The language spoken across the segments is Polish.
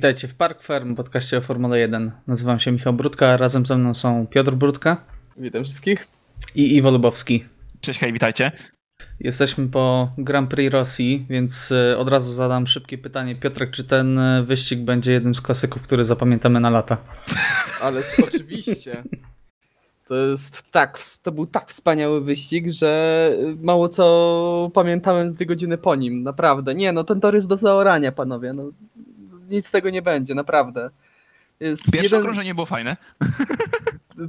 Witajcie w Park Farm, podcaście o Formule 1. Nazywam się Michał Brudka, razem ze mną są Piotr Brudka Witam wszystkich. i Iwo Lubowski. Cześć, hej, witajcie. Jesteśmy po Grand Prix Rosji, więc e, od razu zadam szybkie pytanie. Piotrek, czy ten e, wyścig będzie jednym z klasyków, który zapamiętamy na lata? Ale oczywiście. To jest tak, to był tak wspaniały wyścig, że mało co pamiętałem z dwie godziny po nim, naprawdę. Nie, no ten tor jest do zaorania, panowie. No, nic z tego nie będzie, naprawdę. Jest Pierwsze jeden- okrążenie było fajne.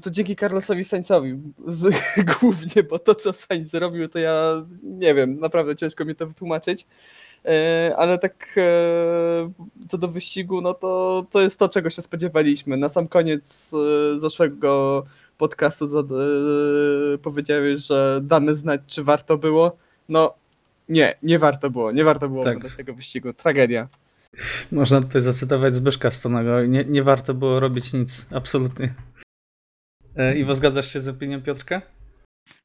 To dzięki Carlosowi Sainzowi z, głównie, bo to co Sainz zrobił, to ja nie wiem, naprawdę ciężko mi to wytłumaczyć. E, ale tak e, co do wyścigu, no to, to jest to, czego się spodziewaliśmy. Na sam koniec e, zeszłego podcastu za, e, powiedziałeś, że damy znać, czy warto było. No nie, nie warto było, nie warto było Tak. oglądać tego wyścigu. Tragedia. Można tutaj zacytować Zbyszka Stonego. Nie, nie warto było robić nic, absolutnie. E, Iwo, zgadzasz się z opinią Piotrka?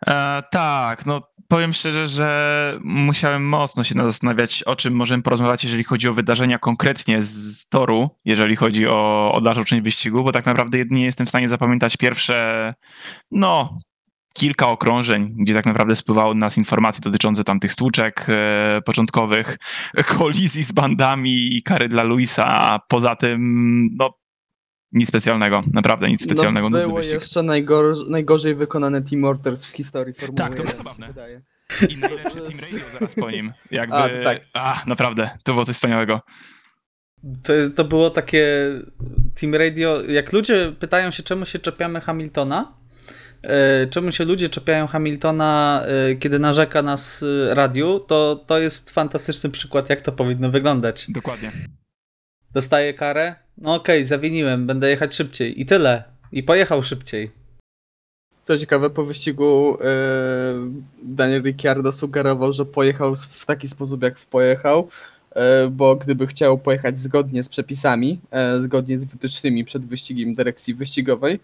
E, tak, no powiem szczerze, że musiałem mocno się zastanawiać, o czym możemy porozmawiać, jeżeli chodzi o wydarzenia konkretnie z toru, jeżeli chodzi o, o dalszą część wyścigu, bo tak naprawdę jedynie jestem w stanie zapamiętać pierwsze, no, kilka okrążeń, gdzie tak naprawdę spływały nas informacje dotyczące tamtych stłuczek e, początkowych, kolizji z bandami i kary dla Luisa, a poza tym, no, nic specjalnego, naprawdę nic specjalnego. No, było jeszcze najgor- najgorzej wykonany Team Orders w historii Formuły Tak, to było 1, mi się zabawne. wydaje. I najlepsze Team Radio zaraz po nim. Jakby, A, tak. a, naprawdę, to było coś wspaniałego. To, jest, to było takie Team Radio. Jak ludzie pytają się, czemu się czepiamy Hamiltona, czemu się ludzie czepiają Hamiltona, e, kiedy narzeka nas e, radiu, to to jest fantastyczny przykład, jak to powinno wyglądać. Dokładnie. Dostaje karę, no okej, zawiniłem, będę jechać szybciej. I tyle. I pojechał szybciej. Co ciekawe, po wyścigu e, Daniel Ricciardo sugerował, że pojechał w taki sposób, jak pojechał, e, bo gdyby chciał pojechać zgodnie z przepisami, e, zgodnie z wytycznymi przed wyścigiem dyrekcji wyścigowej, e,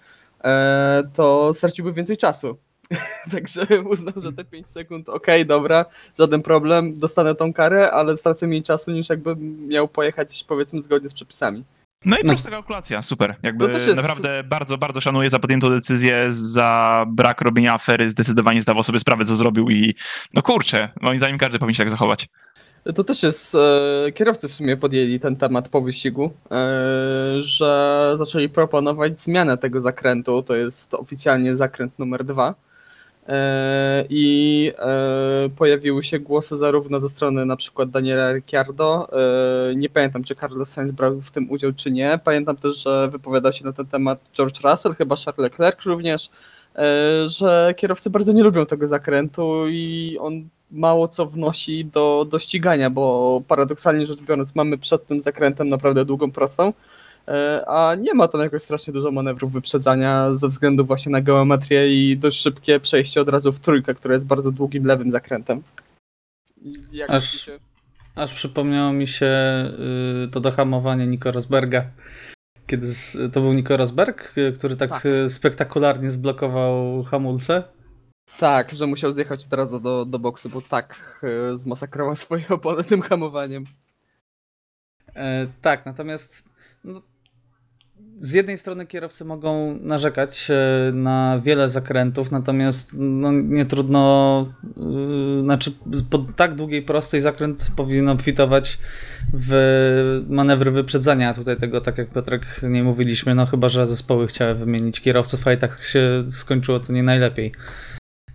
to straciłby więcej czasu. Także uznał, że te 5 sekund, okej, dobra, żaden problem, dostanę tą karę, ale stracę mniej czasu niż jakbym miał pojechać powiedzmy zgodnie z przepisami. No i No. prosta kalkulacja, super. Jakby To też jest- naprawdę bardzo, bardzo szanuję za podjętą decyzję, za brak robienia afery, zdecydowanie zdawał sobie sprawę, co zrobił i no kurczę, moim zdaniem każdy powinien się tak zachować. To też jest, e, kierowcy w sumie podjęli ten temat po wyścigu, e, że zaczęli proponować zmianę tego zakrętu, to jest oficjalnie zakręt numer dwa. E, I e, pojawiły się głosy zarówno ze strony na przykład Daniela Ricciardo, e, nie pamiętam czy Carlos Sainz brał w tym udział czy nie, pamiętam też, że wypowiadał się na ten temat George Russell, chyba Charles Leclerc również, że kierowcy bardzo nie lubią tego zakrętu i on mało co wnosi do, do ścigania, bo paradoksalnie rzecz biorąc mamy przed tym zakrętem naprawdę długą prostą, e, a nie ma tam jakoś strasznie dużo manewrów wyprzedzania ze względu właśnie na geometrię i dość szybkie przejście od razu w trójkę, które jest bardzo długim lewym zakrętem. Jak Aż-? Aż przypomniało mi się y, to dohamowanie Nico Rosberga. Kiedy z, to był Nico Rosberg, y, który tak, Tak. y, spektakularnie zblokował hamulce. Tak, że musiał zjechać od razu do, do boksu, bo tak e, zmasakrował swoje opony tym hamowaniem. E, tak, natomiast no, z jednej strony kierowcy mogą narzekać e, na wiele zakrętów, natomiast no, nie trudno, y, znaczy po tak długiej prostej zakręt powinien obfitować w manewry wyprzedzania. Tutaj tego, tak jak Piotrek nie mówiliśmy, no chyba, że zespoły chciały wymienić kierowców, a i tak się skończyło to nie najlepiej.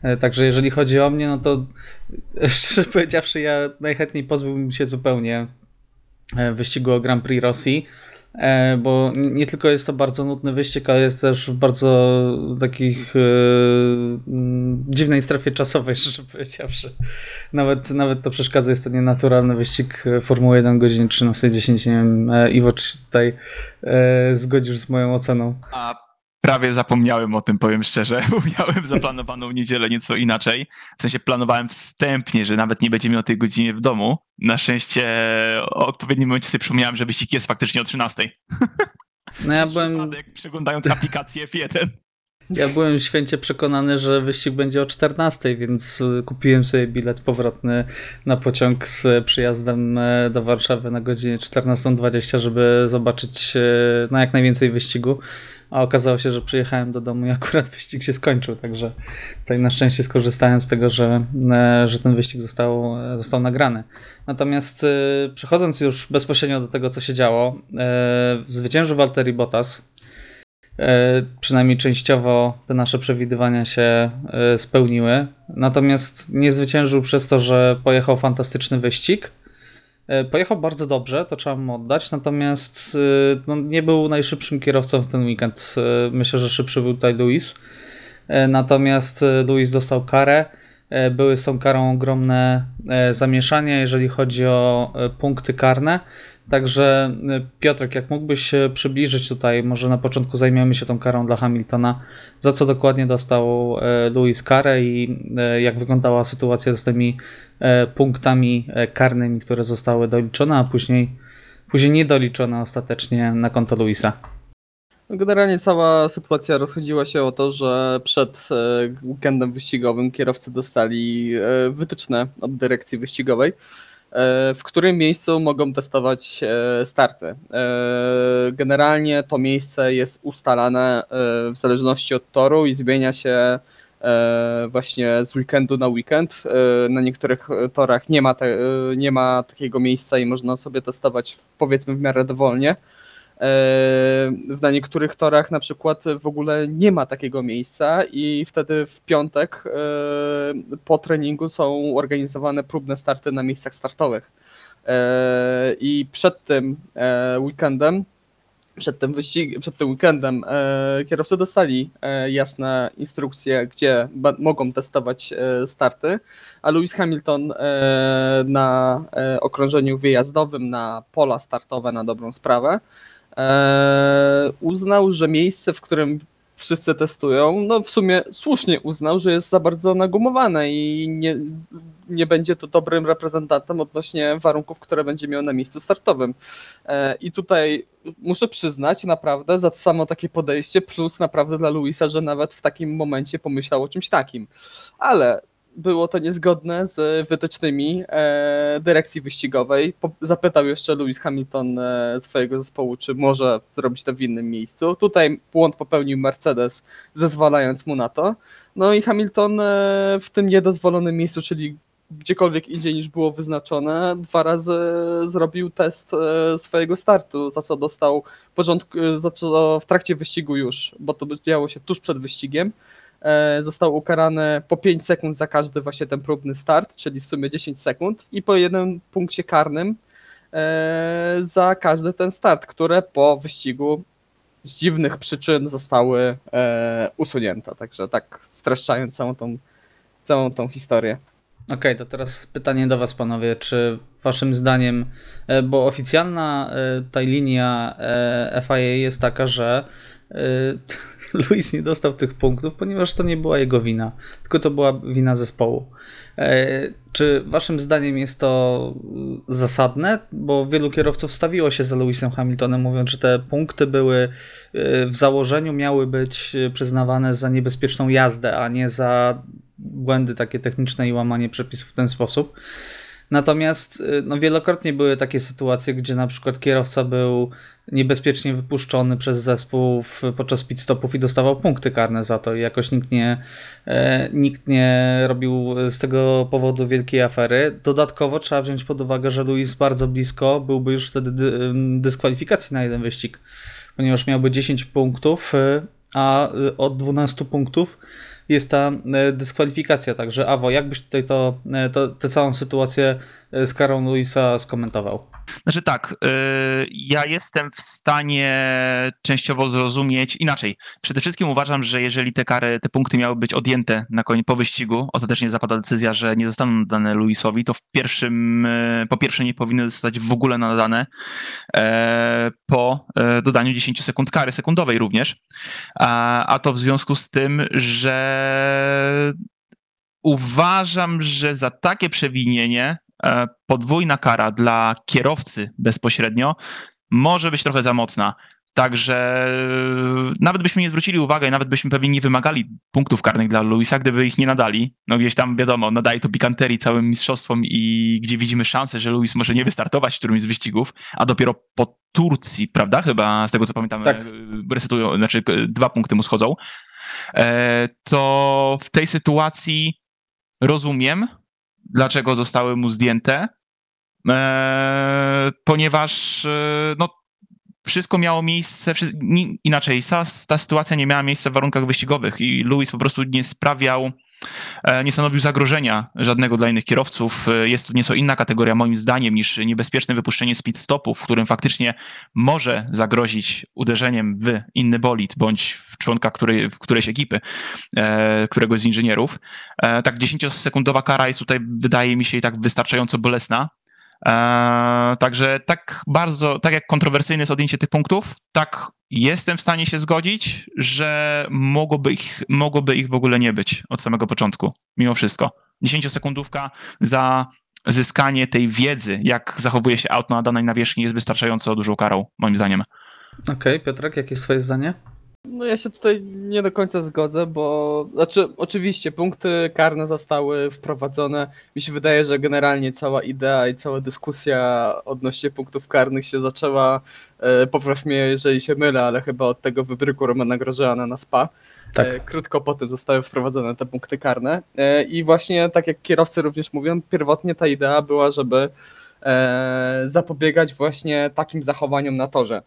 E, Także jeżeli chodzi o mnie, no to szczerze powiedziawszy, ja najchętniej pozbyłbym się zupełnie wyścigu o Grand Prix Rosji, bo nie nie tylko jest to bardzo nudny wyścig, ale jest też w bardzo takich e, mm, dziwnej strefie czasowej, szczerze powiedziawszy. Nawet, nawet to przeszkadza, jest to nienaturalny wyścig e, Formuły 1 godziny 13.10. Nie wiem, e, Iwo, czy tutaj e, zgodzisz z moją oceną? A prawie zapomniałem o tym, powiem szczerze, bo miałem zaplanowaną niedzielę nieco inaczej. W sensie planowałem wstępnie, że nawet nie będziemy o tej godzinie w domu. Na szczęście o odpowiednim momencie sobie przypomniałem, że wyścig jest faktycznie o 13. No ja byłem... przypadek, przeglądając aplikację F1. Ja byłem święcie przekonany, że wyścig będzie o 14, więc kupiłem sobie bilet powrotny na pociąg z przyjazdem e, do Warszawy na godzinie 14.20, żeby zobaczyć e, no, jak najwięcej wyścigu. A okazało się, że przyjechałem do domu i akurat wyścig się skończył, także tutaj na szczęście skorzystałem z tego, że, e, że ten wyścig został, e, został nagrany. Natomiast e, przechodząc już bezpośrednio do tego, co się działo, zwyciężył Valtteri Bottas. Przynajmniej częściowo te nasze przewidywania się spełniły. Natomiast nie zwyciężył przez to, że pojechał fantastyczny wyścig. E, Pojechał bardzo dobrze, to trzeba mu oddać, natomiast e, no, nie był najszybszym kierowcą w ten weekend. E, Myślę, że szybszy był tutaj Luis. Natomiast Luis dostał karę. Były z tą karą ogromne zamieszanie, jeżeli chodzi o punkty karne. Także e, Piotrek, jak mógłbyś przybliżyć tutaj, może na początku zajmiemy się tą karą dla Hamiltona, za co dokładnie dostał e, Luis karę i e, jak wyglądała sytuacja z tymi e, punktami karnymi, które zostały doliczone, a później, później niedoliczone ostatecznie na konto Luisa. Generalnie cała sytuacja rozchodziła się o to, że przed weekendem wyścigowym kierowcy dostali wytyczne od dyrekcji wyścigowej, w którym miejscu mogą testować e, starty. E, Generalnie to miejsce jest ustalane e, w zależności od toru i zmienia się e, właśnie z weekendu na weekend. E, Na niektórych e, torach nie ma, te, e, nie ma takiego miejsca i można sobie testować powiedzmy w miarę dowolnie. E, Na niektórych torach na przykład w ogóle nie ma takiego miejsca i wtedy w piątek e, po treningu są organizowane próbne starty na miejscach startowych. E, I przed tym weekendem, przed tym wyścig, przed tym weekendem kierowcy dostali jasne instrukcje, gdzie mogą testować starty, a Lewis Hamilton na okrążeniu wyjazdowym na pola startowe na dobrą sprawę uznał, że miejsce, w którym wszyscy testują, no w sumie słusznie uznał, że jest za bardzo nagumowane i nie, nie będzie to dobrym reprezentantem odnośnie warunków, które będzie miał na miejscu startowym. E, I tutaj muszę przyznać naprawdę za samo takie podejście, plus naprawdę dla Luisa, że nawet w takim momencie pomyślał o czymś takim. Ale było to niezgodne z wytycznymi e, dyrekcji wyścigowej. Zapytał jeszcze Lewis Hamilton e, swojego zespołu, czy może zrobić to w innym miejscu. Tutaj błąd popełnił Mercedes, zezwalając mu na to. No i Hamilton e, w tym niedozwolonym miejscu, czyli gdziekolwiek indziej niż było wyznaczone, dwa razy zrobił test e, swojego startu, za co dostał początku, za co w trakcie wyścigu już, bo to działo się tuż przed wyścigiem, e, został ukarany po 5 sekund za każdy właśnie ten próbny start, czyli w sumie 10 sekund i po jednym punkcie karnym e, za każdy ten start, które po wyścigu z dziwnych przyczyn zostały e, usunięte. Także tak streszczając całą tą, całą tą historię. Okej, to teraz pytanie do Was, panowie. Czy Waszym zdaniem, e, bo oficjalna e, tutaj linia e, FIA jest taka, że e, Luis nie dostał tych punktów, ponieważ to nie była jego wina, tylko to była wina zespołu. E, Czy Waszym zdaniem jest to zasadne? Bo wielu kierowców stawiło się za Lewisem Hamiltonem, mówiąc, że te punkty były e, w założeniu miały być przyznawane za niebezpieczną jazdę, a nie za błędy takie techniczne i łamanie przepisów w ten sposób. Natomiast y, no, wielokrotnie były takie sytuacje, gdzie na przykład kierowca był niebezpiecznie wypuszczony przez zespół w, podczas pit stopów i dostawał punkty karne za to i jakoś nikt nie, e, nikt nie robił z tego powodu wielkiej afery. Dodatkowo trzeba wziąć pod uwagę, że Luis bardzo blisko byłby już wtedy dy, dyskwalifikacji na jeden wyścig, ponieważ miałby 10 punktów, y, a y, od 12 punktów jest ta e, dyskwalifikacja. Także Awo, jakbyś tutaj to, e, to, tę całą sytuację z karą Luisa skomentował? Znaczy tak, y, ja jestem w stanie częściowo zrozumieć inaczej. Przede wszystkim uważam, że jeżeli te kary, te punkty miały być odjęte na koniec po wyścigu, ostatecznie zapada decyzja, że nie zostaną dane Luisowi, to w pierwszym, y, po pierwsze nie powinny zostać w ogóle nadane e, po e, dodaniu 10 sekund kary sekundowej również. A, a to w związku z tym, że uważam, że za takie przewinienie e, podwójna kara dla kierowcy bezpośrednio może być trochę za mocna. Także nawet byśmy nie zwrócili uwagi, nawet byśmy pewnie nie wymagali punktów karnych dla Luisa, gdyby ich nie nadali. No gdzieś tam wiadomo, nadaje to pikanterii całym mistrzostwom i gdzie widzimy szansę, że Luis może nie wystartować w którymś z wyścigów, a dopiero po Turcji, prawda? Chyba z tego co pamiętam, Tak. e, resetują, znaczy e, dwa punkty mu schodzą. E, to w tej sytuacji rozumiem, dlaczego zostały mu zdjęte, e, ponieważ e, no, wszystko miało miejsce, inaczej, ta, sytuacja nie miała miejsca w warunkach wyścigowych i Lewis po prostu nie sprawiał, nie stanowił zagrożenia żadnego dla innych kierowców. E, Jest to nieco inna kategoria moim zdaniem niż niebezpieczne wypuszczenie speed stopu, w którym faktycznie może zagrozić uderzeniem w inny bolid bądź w członka której, w którejś ekipy, e, któregoś z inżynierów. E, tak 10-sekundowa kara jest tutaj, wydaje mi się, i tak wystarczająco bolesna. E, także tak bardzo, tak jak kontrowersyjne jest odjęcie tych punktów, tak jestem w stanie się zgodzić, że mogłoby ich, mogłoby ich w ogóle nie być od samego początku, mimo wszystko. 10-sekundówka za zyskanie tej wiedzy, jak zachowuje się auto na danej nawierzchni jest wystarczająco dużą karą, moim zdaniem. Okej, Piotrek, jakie jest twoje zdanie? No ja się tutaj nie do końca zgodzę, bo znaczy oczywiście punkty karne zostały wprowadzone. Mi się wydaje, że generalnie cała idea i cała dyskusja odnośnie punktów karnych się zaczęła, e, popraw mnie jeżeli się mylę, ale chyba od tego wybryku Romana Grosjeana na SPA. Tak. E, Krótko potem zostały wprowadzone te punkty karne. E, I właśnie tak jak kierowcy również mówią, pierwotnie ta idea była, żeby e, zapobiegać właśnie takim zachowaniom na torze.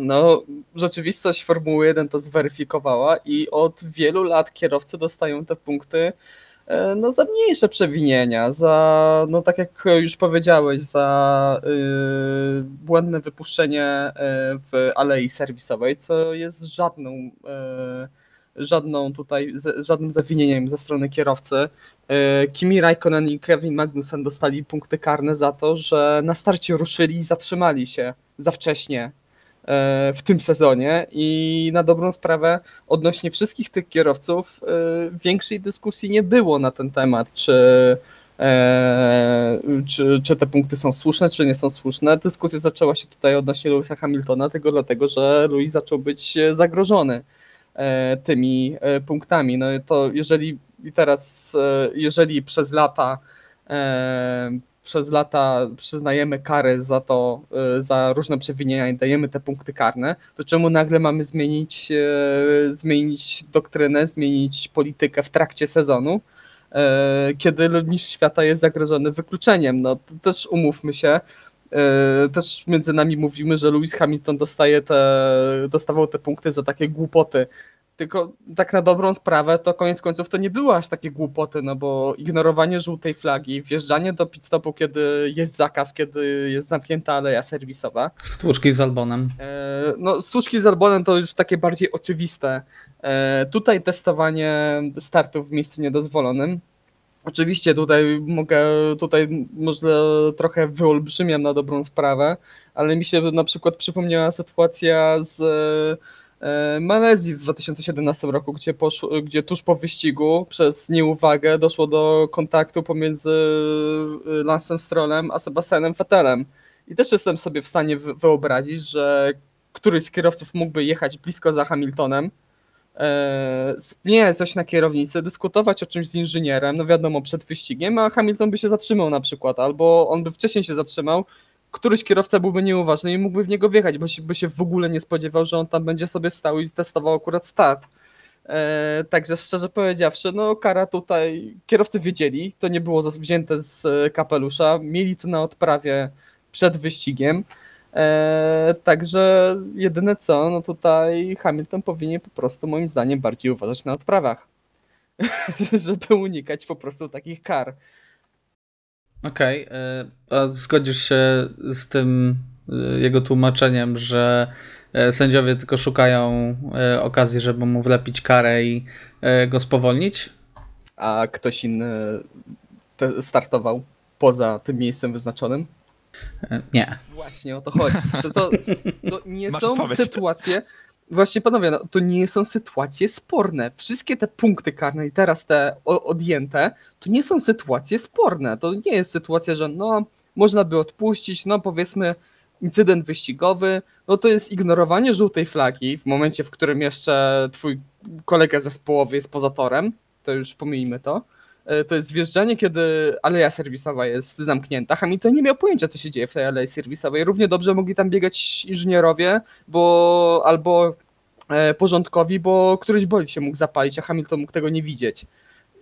No, rzeczywistość Formuły 1 to zweryfikowała i od wielu lat kierowcy dostają te punkty e, no, za mniejsze przewinienia, za, no tak jak już powiedziałeś, za y, błędne wypuszczenie e, w alei serwisowej, co jest żadną, e, żadną tutaj, z, żadnym zawinieniem ze strony kierowcy. E, Kimi Raikkonen i Kevin Magnussen dostali punkty karne za to, że na starcie ruszyli i zatrzymali się za wcześnie w tym sezonie i na dobrą sprawę odnośnie wszystkich tych kierowców e, większej dyskusji nie było na ten temat, czy, e, czy, czy te punkty są słuszne, czy nie są słuszne. Dyskusja zaczęła się tutaj odnośnie Lewisa Hamiltona, tylko dlatego, że Lewis zaczął być zagrożony e, tymi e, punktami. No to jeżeli teraz, e, jeżeli przez lata e, przez lata przyznajemy kary za to, y, za różne przewinienia i dajemy te punkty karne, to czemu nagle mamy zmienić, e, zmienić doktrynę, zmienić politykę w trakcie sezonu, e, kiedy mistrz świata jest zagrożony wykluczeniem? No też umówmy się, też między nami mówimy, że Lewis Hamilton dostaje te, dostawał te punkty za takie głupoty. Tylko tak na dobrą sprawę, to koniec końców to nie były aż takie głupoty, no bo ignorowanie żółtej flagi, wjeżdżanie do pit stopu, kiedy jest zakaz, kiedy jest zamknięta aleja serwisowa. Stłuczki z Albonem. E, No, sztuczki z Albonem to już takie bardziej oczywiste. E, Tutaj testowanie startów w miejscu niedozwolonym. Oczywiście tutaj mogę, tutaj może trochę wyolbrzymiam na dobrą sprawę, ale mi się na przykład przypomniała sytuacja z e, Malezji w 2017 roku, gdzie, poszło, gdzie tuż po wyścigu przez nieuwagę doszło do kontaktu pomiędzy e, Lansem Strollem a Sebastianem Vettelem. I też jestem sobie w stanie wy- wyobrazić, że któryś z kierowców mógłby jechać blisko za Hamiltonem, e, nie coś na kierownicy, dyskutować o czymś z inżynierem, no wiadomo, przed wyścigiem, a Hamilton by się zatrzymał na przykład, albo on by wcześniej się zatrzymał, któryś kierowca byłby nieuważny i mógłby w niego wjechać, bo się, by się w ogóle nie spodziewał, że on tam będzie sobie stał i testował akurat start. E, także szczerze powiedziawszy, no kara tutaj, kierowcy wiedzieli, to nie było wzięte z e, kapelusza, mieli to na odprawie przed wyścigiem. E, także jedyne co, no tutaj Hamilton powinien po prostu moim zdaniem bardziej uważać na odprawach, żeby unikać po prostu takich kar. Okej, e, a zgodzisz się z tym e, jego tłumaczeniem, że e, sędziowie tylko szukają e, okazji, żeby mu wlepić karę i e, go spowolnić? A ktoś inny startował poza tym miejscem wyznaczonym? E, Nie. Właśnie o to chodzi. To, to, to nie Masz są odpowiedź. sytuacje. Właśnie panowie, no, to nie są sytuacje sporne. Wszystkie te punkty karne i teraz te odjęte, to nie są sytuacje sporne. To nie jest sytuacja, że no, można by odpuścić, no powiedzmy, incydent wyścigowy, no to jest ignorowanie żółtej flagi w momencie, w którym jeszcze twój kolega zespołowy jest poza torem, to już pomijmy to. E, To jest zjeżdżanie, kiedy aleja serwisowa jest zamknięta. Hamilton nie miał pojęcia, co się dzieje w tej alei serwisowej. Równie dobrze mogli tam biegać inżynierowie, bo albo e, porządkowi, bo któryś bolid się mógł zapalić, a Hamilton mógł tego nie widzieć.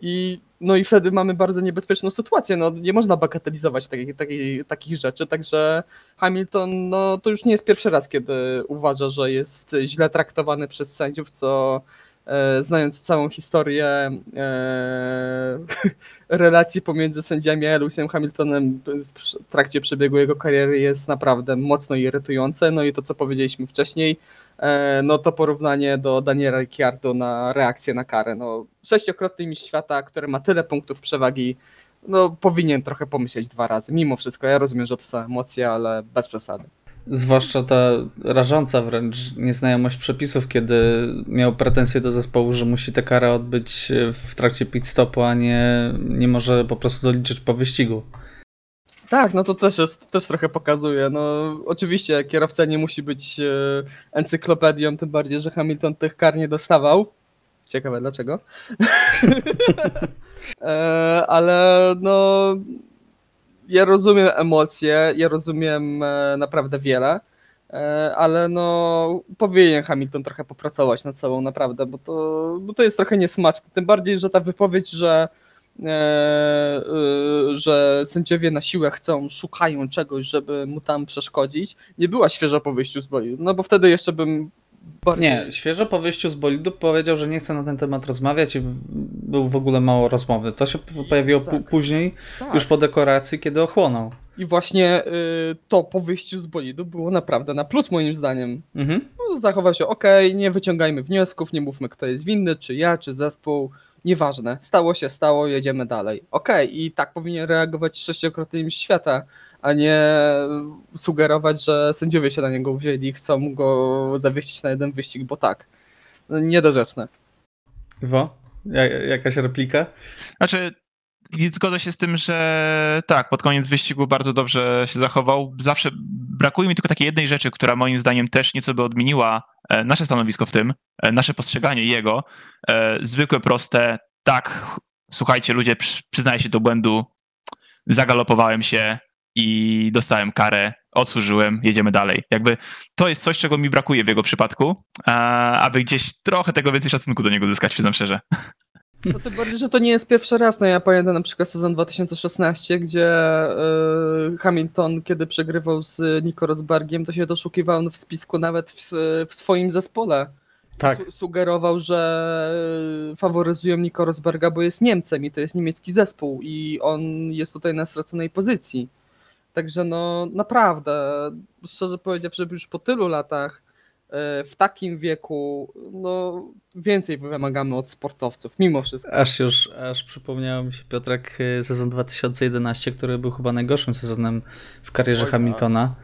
I, no i wtedy mamy bardzo niebezpieczną sytuację. No, nie można bagatelizować takich, takich, takich rzeczy, także Hamilton no, to już nie jest pierwszy raz, kiedy uważa, że jest źle traktowany przez sędziów, co znając całą historię e, relacji pomiędzy sędziami a Lewisem Hamiltonem w trakcie przebiegu jego kariery jest naprawdę mocno irytujące. No i to, co powiedzieliśmy wcześniej, e, no to porównanie do Daniela Ricciardo na reakcję na karę. No, sześciokrotny mistrz świata, który ma tyle punktów przewagi, no powinien trochę pomyśleć dwa razy. Mimo wszystko, ja rozumiem, że to są emocje, ale bez przesady. Zwłaszcza ta rażąca wręcz nieznajomość przepisów, kiedy miał pretensje do zespołu, że musi tę karę odbyć w trakcie pit stopu, a nie, nie może po prostu doliczyć po wyścigu. Tak, no to też jest, też trochę pokazuje. No oczywiście kierowca nie musi być e, encyklopedią, tym bardziej, że Hamilton tych kar nie dostawał. Ciekawe dlaczego. e, ale no ja rozumiem emocje, ja rozumiem e, naprawdę wiele, e, ale no powinien Hamilton trochę popracować nad sobą naprawdę, bo to, bo to jest trochę niesmaczne. Tym bardziej, że ta wypowiedź, że e, że sędziowie na siłę chcą, szukają czegoś, żeby mu tam przeszkodzić, nie była świeża po wyjściu z boju. No bo wtedy jeszcze bym bardziej... Nie, świeżo po wyjściu z bolidu powiedział, że nie chce na ten temat rozmawiać i był w ogóle mało rozmowy. To się pojawiło Tak. później, Tak. już po dekoracji, kiedy ochłonął. I właśnie y, to po wyjściu z bolidu było naprawdę na plus moim zdaniem. Mhm. No, zachował się ok, nie wyciągajmy wniosków, nie mówmy kto jest winny, czy ja, czy zespół. Nieważne, stało się, stało, jedziemy dalej. Okej, i tak powinien reagować sześciokrotny mistrz świata, a nie sugerować, że sędziowie się na niego wzięli i chcą go zawiesić na jeden wyścig, bo tak. No, Niedorzeczne. Ja, jakaś replika? Znaczy, zgodzę się z tym, że tak, pod koniec wyścigu bardzo dobrze się zachował. Zawsze brakuje mi tylko takiej jednej rzeczy, która moim zdaniem też nieco by odmieniła e, nasze stanowisko w tym, e, nasze postrzeganie jego. E, Zwykłe, proste, tak, ch- słuchajcie ludzie, przy- przyznaję się do błędu, zagalopowałem się i dostałem karę, odsłużyłem, jedziemy dalej. Jakby to jest coś, czego mi brakuje w jego przypadku, a, aby gdzieś trochę tego więcej szacunku do niego zyskać, przyznam szczerze. No tym bardziej, że to nie jest pierwszy raz. No ja pamiętam na przykład sezon 2016, gdzie y, Hamilton, kiedy przegrywał z Nico Rosbergiem, to się doszukiwał w spisku nawet w, w swoim zespole. Tak. Su- sugerował, że y, faworyzują Nico Rosberga, bo jest Niemcem i to jest niemiecki zespół i on jest tutaj na straconej pozycji. Także no naprawdę, szczerze powiedziawszy, już po tylu latach y, w takim wieku, no więcej wymagamy od sportowców, mimo wszystko. Aż już, aż przypomniało mi się Piotrek y, sezon 2011, który był chyba najgorszym sezonem w karierze Oj, tak. Hamiltona,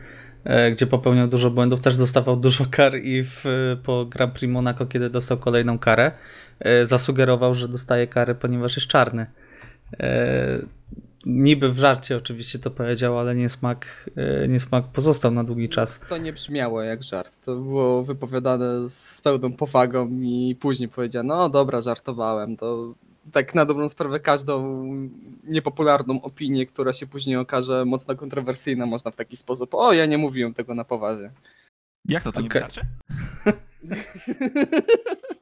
e, gdzie popełniał dużo błędów, też dostawał dużo kar i w, po Grand Prix Monaco, kiedy dostał kolejną karę, e, zasugerował, że dostaje karę, ponieważ jest czarny. Niby w żarcie oczywiście to powiedział, ale niesmak, e, niesmak pozostał na długi czas. To nie brzmiało jak żart. To było wypowiadane z pełną powagą i później powiedziano, no dobra, żartowałem. To tak na dobrą sprawę każdą niepopularną opinię, która się później okaże mocno kontrowersyjna, można w taki sposób, o ja nie mówiłem tego na poważnie. Jak to, to nie Okej. wystarczy?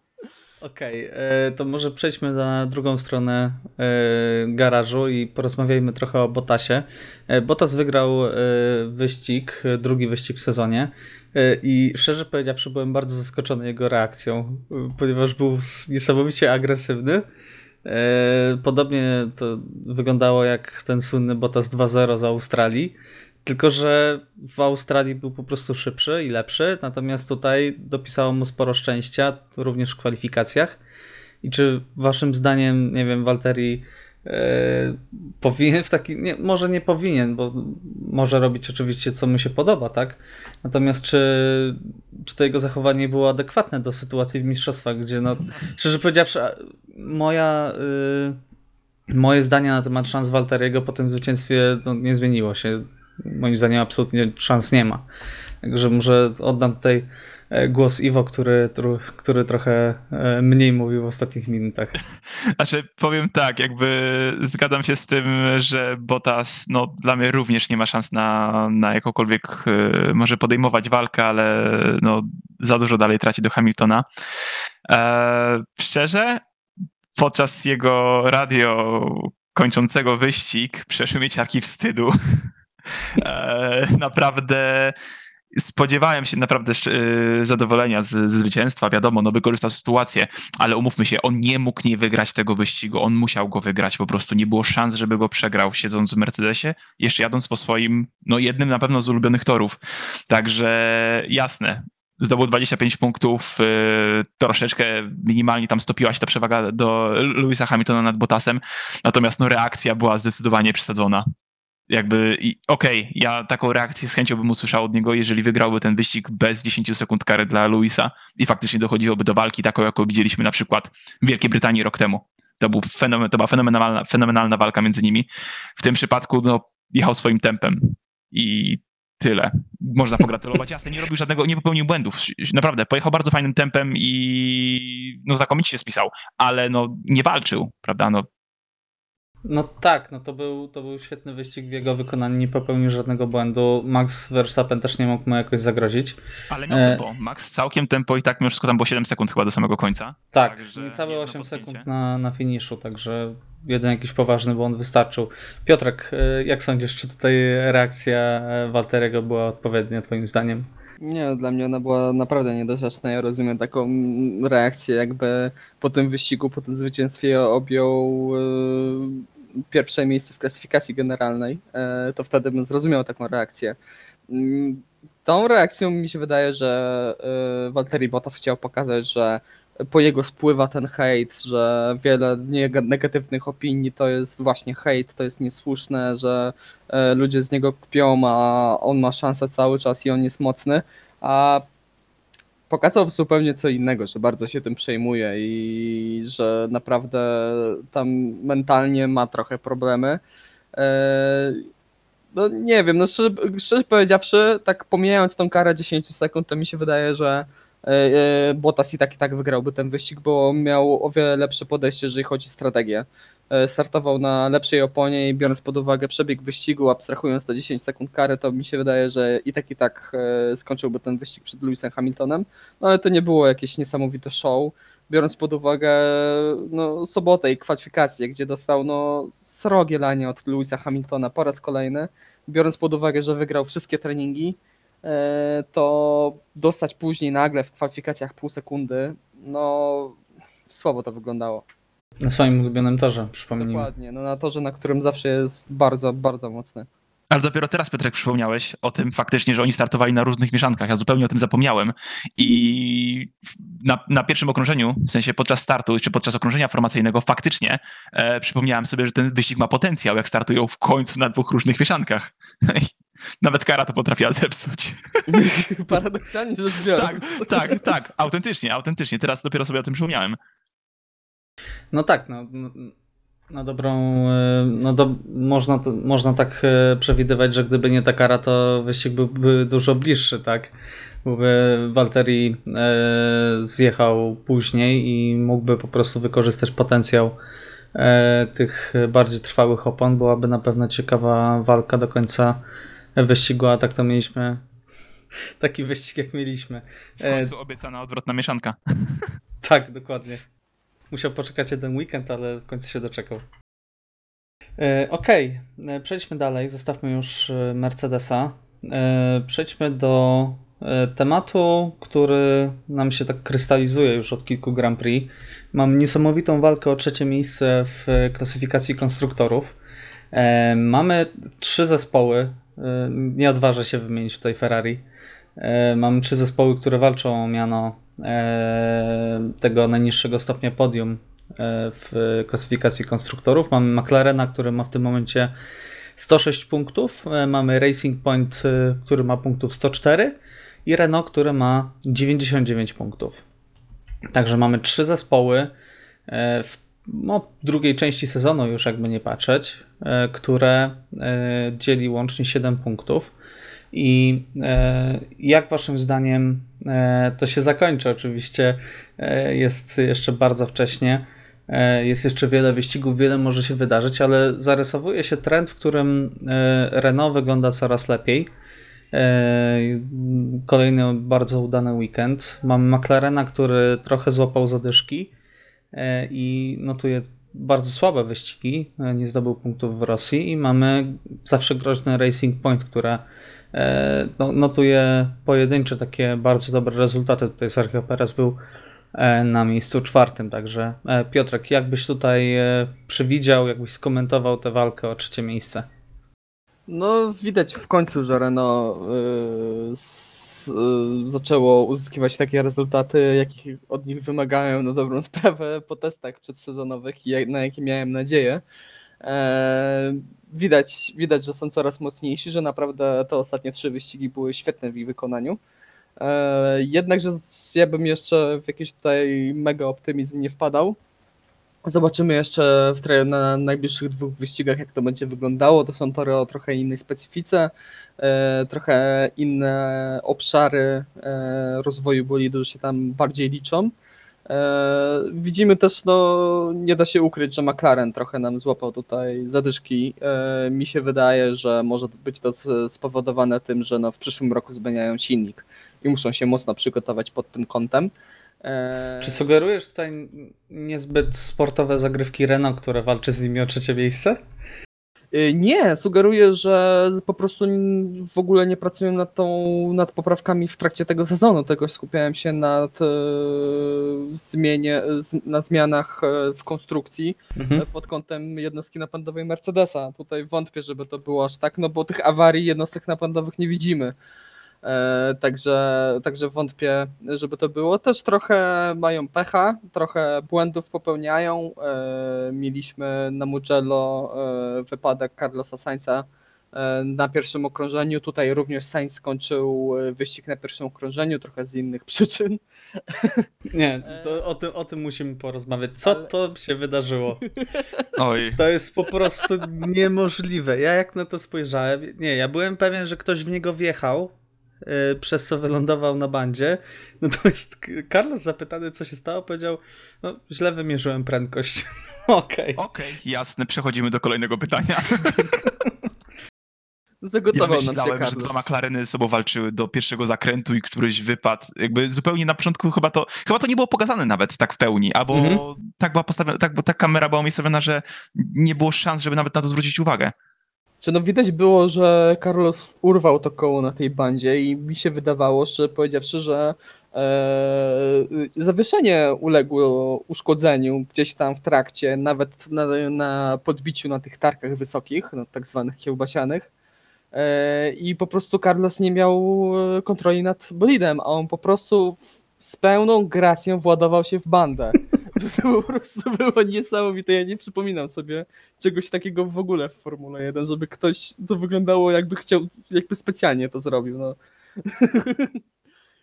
Okej, e, to może przejdźmy na drugą stronę e, garażu i porozmawiajmy trochę o Botasie. E, Botas wygrał wyścig, drugi wyścig w sezonie i szczerze powiedziawszy byłem bardzo zaskoczony jego reakcją, ponieważ był niesamowicie agresywny. Podobnie to wyglądało jak ten słynny Bottas 2-0 z Australii. Tylko, że w Australii był po prostu szybszy i lepszy, natomiast tutaj dopisało mu sporo szczęścia, również w kwalifikacjach. I czy waszym zdaniem, nie wiem, Walteri e, powinien w taki, nie, może nie powinien, bo może robić oczywiście co mu się podoba, tak? Natomiast czy, czy to jego zachowanie było adekwatne do sytuacji w mistrzostwach, gdzie no, szczerze powiedziawszy, moja, y, moje zdanie na temat szans Walteriego po tym zwycięstwie no, nie zmieniło się moim zdaniem absolutnie szans nie ma. Także może oddam tutaj e, głos Iwo, który, który trochę e, mniej mówił w ostatnich minutach. Znaczy, powiem tak, jakby zgadzam się z tym, że Bottas, no dla mnie również nie ma szans na, na jakąkolwiek, y, może podejmować walkę, ale no za dużo dalej traci do Hamiltona. E, szczerze, podczas jego radio kończącego wyścig przeszły mnie ciarki wstydu. e, naprawdę spodziewałem się naprawdę y, zadowolenia z, z zwycięstwa, wiadomo, no wykorzystał sytuację, ale umówmy się, on nie mógł nie wygrać tego wyścigu, on musiał go wygrać, po prostu nie było szans, żeby go przegrał, siedząc w Mercedesie, jeszcze jadąc po swoim, no jednym na pewno z ulubionych torów. Także jasne, zdobył 25 punktów, y, troszeczkę minimalnie tam stopiła się ta przewaga do Louisa Hamiltona nad Bottasem, natomiast no reakcja była zdecydowanie przesadzona. Jakby, okej, ja taką reakcję z chęcią bym usłyszał od niego, jeżeli wygrałby ten wyścig bez 10 sekund kary dla Louisa i faktycznie dochodziłoby do walki taką, jaką widzieliśmy na przykład w Wielkiej Brytanii rok temu. To, był fenomen, to była fenomenalna, fenomenalna walka między nimi. W tym przypadku no, jechał swoim tempem i tyle. Można pogratulować. Jasne, nie robił żadnego, nie popełnił błędów. Naprawdę, pojechał bardzo fajnym tempem i no znakomicie się spisał, ale no nie walczył, prawda? No, No tak, no to był, to był świetny wyścig w jego wykonaniu, nie popełnił żadnego błędu. Max Verstappen też nie mógł mu jakoś zagrozić. ale miał E. tempo. Max całkiem tempo i tak mimo wszystko tam było 7 sekund chyba do samego końca. Tak, Także niecałe jedno 8 potknięcie. sekund na, na finiszu, także jeden jakiś poważny błąd wystarczył. Piotrek, y, jak sądzisz, czy tutaj reakcja e, Walteriego była odpowiednia twoim zdaniem? Nie, dla mnie ona była naprawdę niedorzeczna. Ja rozumiem taką reakcję, jakby po tym wyścigu, po tym zwycięstwie objął e, pierwsze miejsce w klasyfikacji generalnej. E, to wtedy bym zrozumiał taką reakcję. Mm, Tą reakcją mi się wydaje, że e, Valtteri Bottas chciał pokazać, że po jego spływa ten hejt, że wiele negatywnych opinii to jest właśnie hejt, to jest niesłuszne, że e, ludzie z niego kpią, a on ma szansę cały czas i on jest mocny, a pokazał zupełnie co innego, że bardzo się tym przejmuje i że naprawdę tam mentalnie ma trochę problemy. E, No nie wiem, no szczerze, szczerze powiedziawszy, tak pomijając tą karę 10 sekund, to mi się wydaje, że Bottas i tak i tak wygrałby ten wyścig, bo miał o wiele lepsze podejście, jeżeli chodzi o strategię. E, Startował na lepszej oponie i biorąc pod uwagę przebieg wyścigu, abstrahując te 10 sekund kary, to mi się wydaje, że i tak i tak e, skończyłby ten wyścig przed Lewisem Hamiltonem. No ale to nie było jakieś niesamowite show, biorąc pod uwagę no, sobotę i kwalifikacje, gdzie dostał no, srogie lanie od Lewisa Hamiltona po raz kolejny. Biorąc pod uwagę, że wygrał wszystkie treningi, e, to dostać później nagle w kwalifikacjach pół sekundy, no słabo to wyglądało. Na swoim ulubionym torze, przypomnijmy. Dokładnie, no na torze, na którym zawsze jest bardzo, bardzo mocny. Ale dopiero teraz, Piotrek, przypomniałeś o tym faktycznie, że oni startowali na różnych mieszankach. Ja zupełnie o tym zapomniałem. I na, na pierwszym okrążeniu, w sensie podczas startu, czy podczas okrążenia formacyjnego, faktycznie e, przypomniałem sobie, że ten wyścig ma potencjał, jak startują w końcu na dwóch różnych mieszankach. Nawet kara to potrafiła zepsuć. Paradoksalnie rzecz biorąc. tak, tak, tak. Autentycznie, autentycznie. Teraz dopiero sobie o tym przypomniałem. No tak, no, no, na dobrą, e, no do, można, to, można tak e, przewidywać, że gdyby nie ta kara, to wyścig byłby dużo bliższy, tak? Byłby Walteri e, zjechał później i mógłby po prostu wykorzystać potencjał tych bardziej trwałych opon. Byłaby na pewno ciekawa walka do końca wyścigu, a tak to mieliśmy taki wyścig jak mieliśmy. W końcu obiecana odwrotna mieszanka. Tak, dokładnie. Musiał poczekać jeden weekend, ale w końcu się doczekał. E, Okej, e, przejdźmy dalej. Zostawmy już e, Mercedesa. Przejdźmy do tematu, który nam się tak krystalizuje już od kilku Grand Prix. Mam niesamowitą walkę o trzecie miejsce w klasyfikacji konstruktorów. Mamy trzy zespoły. Nie odważę się wymienić tutaj Ferrari. Mamy trzy zespoły, które walczą o miano tego najniższego stopnia podium e, w klasyfikacji konstruktorów. Mamy McLarena, który ma w tym momencie 106 punktów. E, Mamy Racing Point, e, który ma punktów 104 i Renault, który ma 99 punktów. Także mamy trzy zespoły. E, w- no, drugiej części sezonu już jakby nie patrzeć, e, które e, dzieli łącznie 7 punktów. I e, jak waszym zdaniem e, to się zakończy? Oczywiście e, jest jeszcze bardzo wcześnie. E, Jest jeszcze wiele wyścigów, wiele może się wydarzyć, ale zarysowuje się trend, w którym e, Renault wygląda coraz lepiej. E, Kolejny bardzo udany weekend. Mamy McLarena, który trochę złapał zadyszki e, i notuje bardzo słabe wyścigi. e, Nie zdobył punktów w Rosji i mamy zawsze groźny Racing Point, które e, no, notuje pojedyncze takie bardzo dobre rezultaty. Tutaj Sergio Perez był e, na miejscu czwartym. Także e, Piotrek, jakbyś tutaj e, przewidział, jakbyś skomentował tę walkę o trzecie miejsce? No, widać w końcu, że Renault y, s, y, zaczęło uzyskiwać takie rezultaty, jakich od nich wymagają na dobrą sprawę po testach przedsezonowych i na jakie miałem nadzieję. E, widać, widać, że są coraz mocniejsi, że naprawdę te ostatnie trzy wyścigi były świetne w ich wykonaniu. E, jednakże ja bym jeszcze w jakiś tutaj mega optymizm nie wpadał. Zobaczymy jeszcze w na najbliższych dwóch wyścigach, jak to będzie wyglądało. To są tory o trochę innej specyfice, e, trochę inne obszary e, rozwoju bolidu się tam bardziej liczą. E, widzimy też, no nie da się ukryć, że McLaren trochę nam złapał tutaj zadyszki. E, mi się wydaje, że może być to spowodowane tym, że no w przyszłym roku zmieniają silnik i muszą się mocno przygotować pod tym kątem. E, Czy sugerujesz tutaj niezbyt sportowe zagrywki Renault, które walczy z nimi o trzecie miejsce? Y, Nie, sugeruję, że po prostu w ogóle nie pracują nad, tą, nad poprawkami w trakcie tego sezonu, tylko skupiałem się nad, e, zmienie, na zmianach e, w konstrukcji Mhm. pod kątem jednostki napędowej Mercedesa. Tutaj wątpię, żeby to było aż tak, no bo tych awarii jednostek napędowych nie widzimy. E, Także, także wątpię, żeby to było. Też trochę mają pecha, trochę błędów popełniają. E, Mieliśmy na Mugello e, wypadek Carlosa Sainza na pierwszym okrążeniu. Tutaj również Sainz skończył wyścig na pierwszym okrążeniu, trochę z innych przyczyn. Nie, to o, tym, o tym musimy porozmawiać. Co Ale- to się wydarzyło? Oj, To jest po prostu niemożliwe. Ja jak na to spojrzałem, nie, ja byłem pewien, że ktoś w niego wjechał, przez co wylądował na bandzie. Natomiast K- Carlos zapytany, co się stało, powiedział, no źle wymierzyłem prędkość. Okej. okej, jasne, przechodzimy do kolejnego pytania. Ja Zagotował nam się myślałem, że dwa McLareny ze sobą walczyły do pierwszego zakrętu i któryś wypadł. Jakby zupełnie na początku chyba to, chyba to nie było pokazane nawet tak w pełni, albo Mhm. tak była postawiona, tak, bo ta kamera była umiejscowiona, że nie było szans, żeby nawet na to zwrócić uwagę. Czy no widać było, że Carlos urwał to koło na tej bandzie i mi się wydawało, że powiedziawszy, że e, zawieszenie uległo uszkodzeniu gdzieś tam w trakcie, nawet na, na podbiciu na tych tarkach wysokich, no, tak zwanych kiełbasianych. E, I po prostu Carlos nie miał e, kontroli nad bolidem, a on po prostu z pełną gracją władował się w bandę. To po prostu było niesamowite. Ja nie przypominam sobie czegoś takiego w ogóle w Formule 1, żeby ktoś to wyglądało jakby chciał, jakby specjalnie to zrobił. No.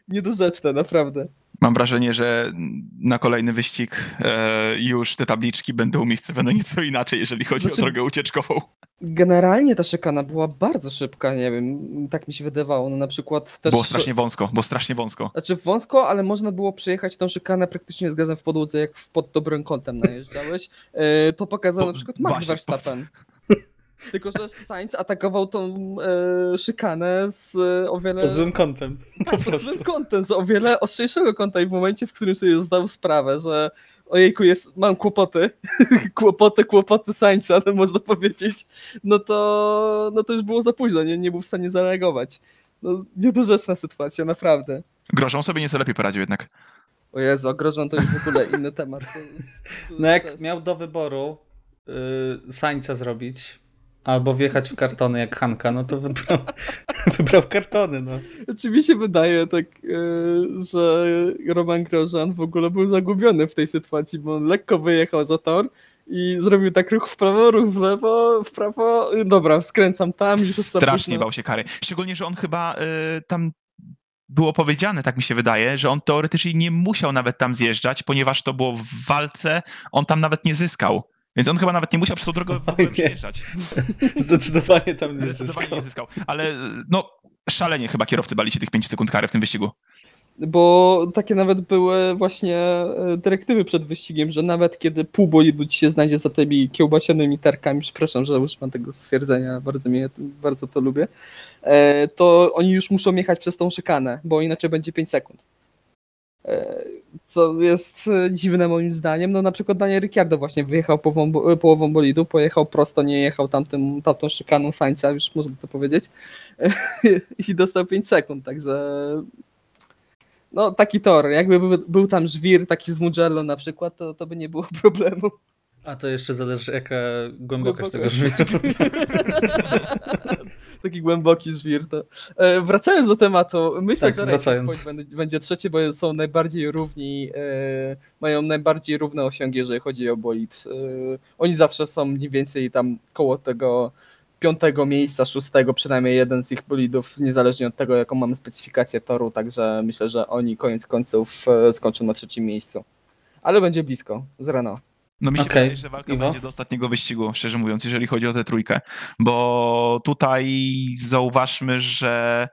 Niedorzeczne, naprawdę. Mam wrażenie, że na kolejny wyścig e, już te tabliczki będą umiejscowione nieco inaczej, jeżeli chodzi Znaczy- o drogę ucieczkową. Generalnie ta szykana była bardzo szybka, nie wiem, tak mi się wydawało. No na przykład też. Było strasznie wąsko, było strasznie wąsko. Znaczy wąsko, ale można było przejechać tą szykanę praktycznie z gazem w podłodze, jak pod dobrym kątem najeżdżałeś. E, To pokazał Po- na przykład Max Verstappen. Tylko, że Sainz atakował tą e, szykanę z e, o wiele Pod złym kątem. Po pod prostu. złym kątem, z o wiele ostrzejszego kąta i w momencie, w którym sobie zdał sprawę, że ojejku, jest, mam kłopoty, kłopoty, kłopoty Sańca, no można powiedzieć, no to, no to już było za późno, nie, nie był w stanie zareagować. No, niedorzeczna sytuacja, naprawdę. Grożą sobie nieco lepiej poradził jednak. O Jezu, a grożą to już w ogóle inny temat. To jest, to No jak też- miał do wyboru yy, Sańca zrobić albo wjechać w kartony jak Hanka, no to wybrał, wybrał kartony, no. Czy mi się wydaje tak, e, że Roman Grosjean w ogóle był zagubiony w tej sytuacji, bo on lekko wyjechał za tor i zrobił tak ruch w prawo, ruch w lewo, w prawo, dobra, skręcam tam, już Strasznie bał się kary. Szczególnie, że on chyba y, tam było powiedziane, tak mi się wydaje, że on teoretycznie nie musiał nawet tam zjeżdżać, ponieważ to było w walce, on tam nawet nie zyskał. Więc on chyba nawet nie musiał przez tą drogę w ogóle Oj, przejeżdżać. Zdecydowanie tam nie Zdecydowanie zyskał. nie zyskał. Ale no, szalenie chyba kierowcy bali się tych 5 sekund kary w tym wyścigu. Bo takie nawet były właśnie e, dyrektywy przed wyścigiem, że nawet kiedy pół bolidu ci się znajdzie za tymi kiełbasianymi tarkami, przepraszam, że używam tego stwierdzenia, bardzo, mnie, bardzo to lubię, e, to oni już muszą jechać przez tą szykanę, bo inaczej będzie 5 sekund. E, Co jest e, dziwne moim zdaniem. No na przykład Daniel Ricciardo właśnie wyjechał połową, bo- połową bolidu, pojechał prosto, nie jechał tamtym, tamtą szykaną Sańca, już można to powiedzieć, i dostał 5 sekund, także no taki tor, jakby był, był tam żwir taki z Mugello na przykład, to, to by nie było problemu. A to jeszcze zależy jaka głębokość tego Głębokość. żwiru. taki głęboki żwir. To. E, wracając do tematu, myślę, Tak, że wracając. Będzie, będzie trzeci, bo są najbardziej równi, e, mają najbardziej równe osiągi, jeżeli chodzi o bolid. E, oni zawsze są mniej więcej tam koło tego piątego miejsca, szóstego, przynajmniej jeden z ich bolidów, niezależnie od tego, jaką mamy specyfikację toru, także myślę, że oni koniec końców e, skończą na trzecim miejscu. Ale będzie blisko z Renault. No mi się Okej, wydaje, że walka Iwo? będzie do ostatniego wyścigu, szczerze mówiąc, jeżeli chodzi o tę trójkę. Bo tutaj zauważmy, że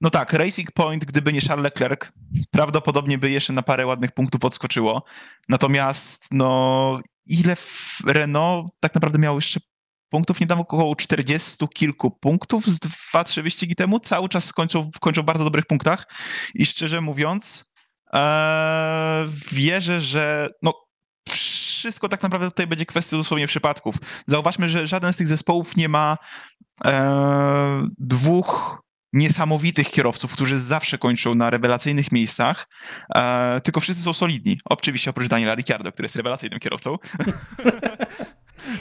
no tak, Racing Point, gdyby nie Charles Leclerc, prawdopodobnie by jeszcze na parę ładnych punktów odskoczyło. Natomiast no ile Renault tak naprawdę miało jeszcze punktów? Niedawno około 40 kilku punktów z dwa, trzy wyścigi temu. Cały czas kończą, kończą w bardzo dobrych punktach i szczerze mówiąc e, wierzę, że no wszystko tak naprawdę tutaj będzie kwestią dosłownie przypadków. Zauważmy, że żaden z tych zespołów nie ma e, dwóch niesamowitych kierowców, którzy zawsze kończą na rewelacyjnych miejscach, e, tylko wszyscy są solidni. Oczywiście oprócz Daniela Ricciardo, który jest rewelacyjnym kierowcą.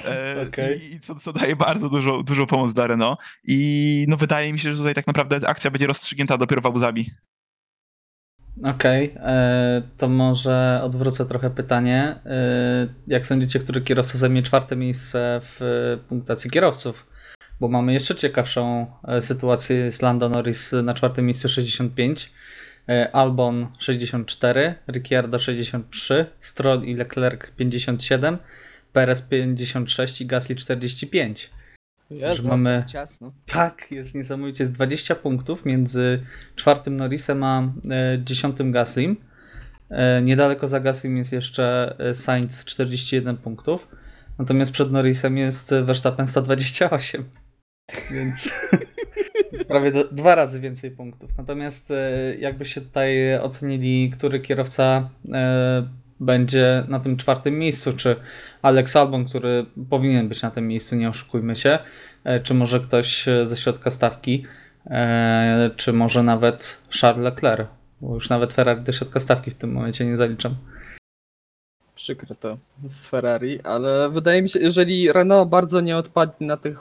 e, Okej. I, co, co daje bardzo dużo, dużo pomoc dla Renault. I no wydaje mi się, że tutaj tak naprawdę akcja będzie rozstrzygnięta dopiero w Abu Zabi. Okej, e, to może odwrócę trochę pytanie. E, Jak sądzicie, który kierowca zajmie czwarte miejsce w e, punktacji kierowców? Bo mamy jeszcze ciekawszą sytuację z Lando Norris na czwartym miejscu 65, e, Albon 64, Ricciardo 63, Stroll i Leclerc 57, Perez 56 i Gasly 45. Jezu, Że mamy- tak ciasno. Tak, jest niesamowicie. Jest 20 punktów między czwartym Norrisem a e, dziesiątym Gaslim. E, niedaleko za Gaslim jest jeszcze e, Sainz 41 punktów. Natomiast przed Norrisem jest Verstappen 128. Więc prawie do, dwa razy więcej punktów. Natomiast jakby się tutaj ocenili, który kierowca będzie na tym czwartym miejscu, czy Alex Albon, który powinien być na tym miejscu, nie oszukujmy się, e, czy może ktoś e, ze środka stawki, e, czy może nawet Charles Leclerc, bo już nawet Ferrari do środka stawki w tym momencie nie zaliczam. Przykre to z Ferrari, ale wydaje mi się, jeżeli Renault bardzo nie odpadnie na tych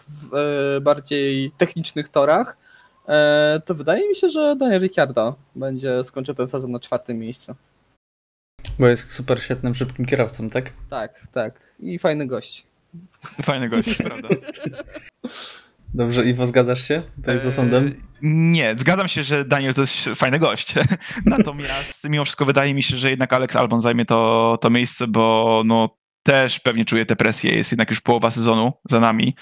bardziej technicznych torach, to wydaje mi się, że Daniel Ricciardo będzie skończył ten sezon na czwartym miejscu. Bo jest super świetnym, szybkim kierowcą, tak? Tak, tak. I fajny gość. Fajny gość, prawda? Dobrze, Iwo, zgadzasz się tutaj z osądem? Nie, zgadzam się, że Daniel to jest fajny gość. Natomiast mimo wszystko wydaje mi się, że jednak Alex Albon zajmie to, to miejsce, bo no też pewnie czuje tę presję. Jest jednak już połowa sezonu za nami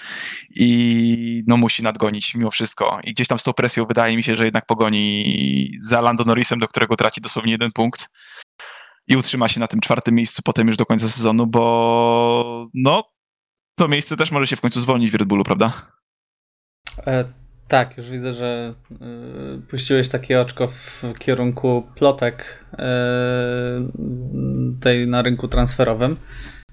i no musi nadgonić mimo wszystko. I gdzieś tam z tą presją wydaje mi się, że jednak pogoni za Lando Norrisem, do którego traci dosłownie jeden punkt i utrzyma się na tym czwartym miejscu potem już do końca sezonu, bo no to miejsce też może się w końcu zwolnić w Red Bullu, prawda? E, tak, już widzę, że e, puściłeś takie oczko w kierunku plotek e, tej na rynku transferowym.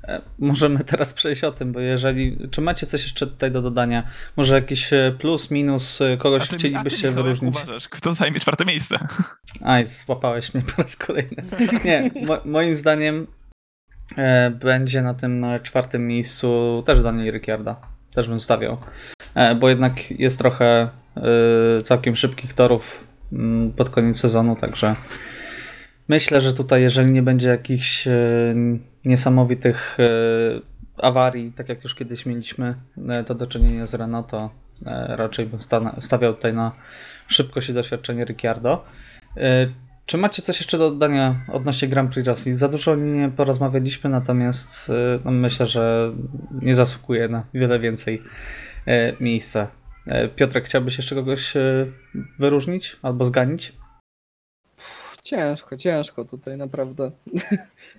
E, możemy teraz przejść o tym, bo jeżeli. Czy macie coś jeszcze tutaj do dodania? Może jakiś e, plus, minus, e, kogoś A ty, a chcielibyście ty Michał, jak wyróżnić? uważasz, kto zajmie czwarte miejsce? Aj, złapałeś mnie po raz kolejny. Nie, mo moim zdaniem e, będzie na tym czwartym miejscu też Daniel Ricciarda. Też bym stawiał. E, bo jednak jest trochę e, całkiem szybkich torów mm, pod koniec sezonu, także myślę, że tutaj jeżeli nie będzie jakichś e, niesamowitych e, awarii, tak jak już kiedyś mieliśmy e, to do czynienia z Renault, to e, raczej bym sta- stawiał tutaj na szybkość i doświadczenie Ricciardo. Czy macie coś jeszcze do dodania odnośnie Grand Prix Rosji? Za dużo nie porozmawialiśmy, natomiast no myślę, że nie zasługuje na wiele więcej miejsca. Piotrek, chciałbyś jeszcze kogoś wyróżnić albo zganić? Ciężko, ciężko tutaj naprawdę.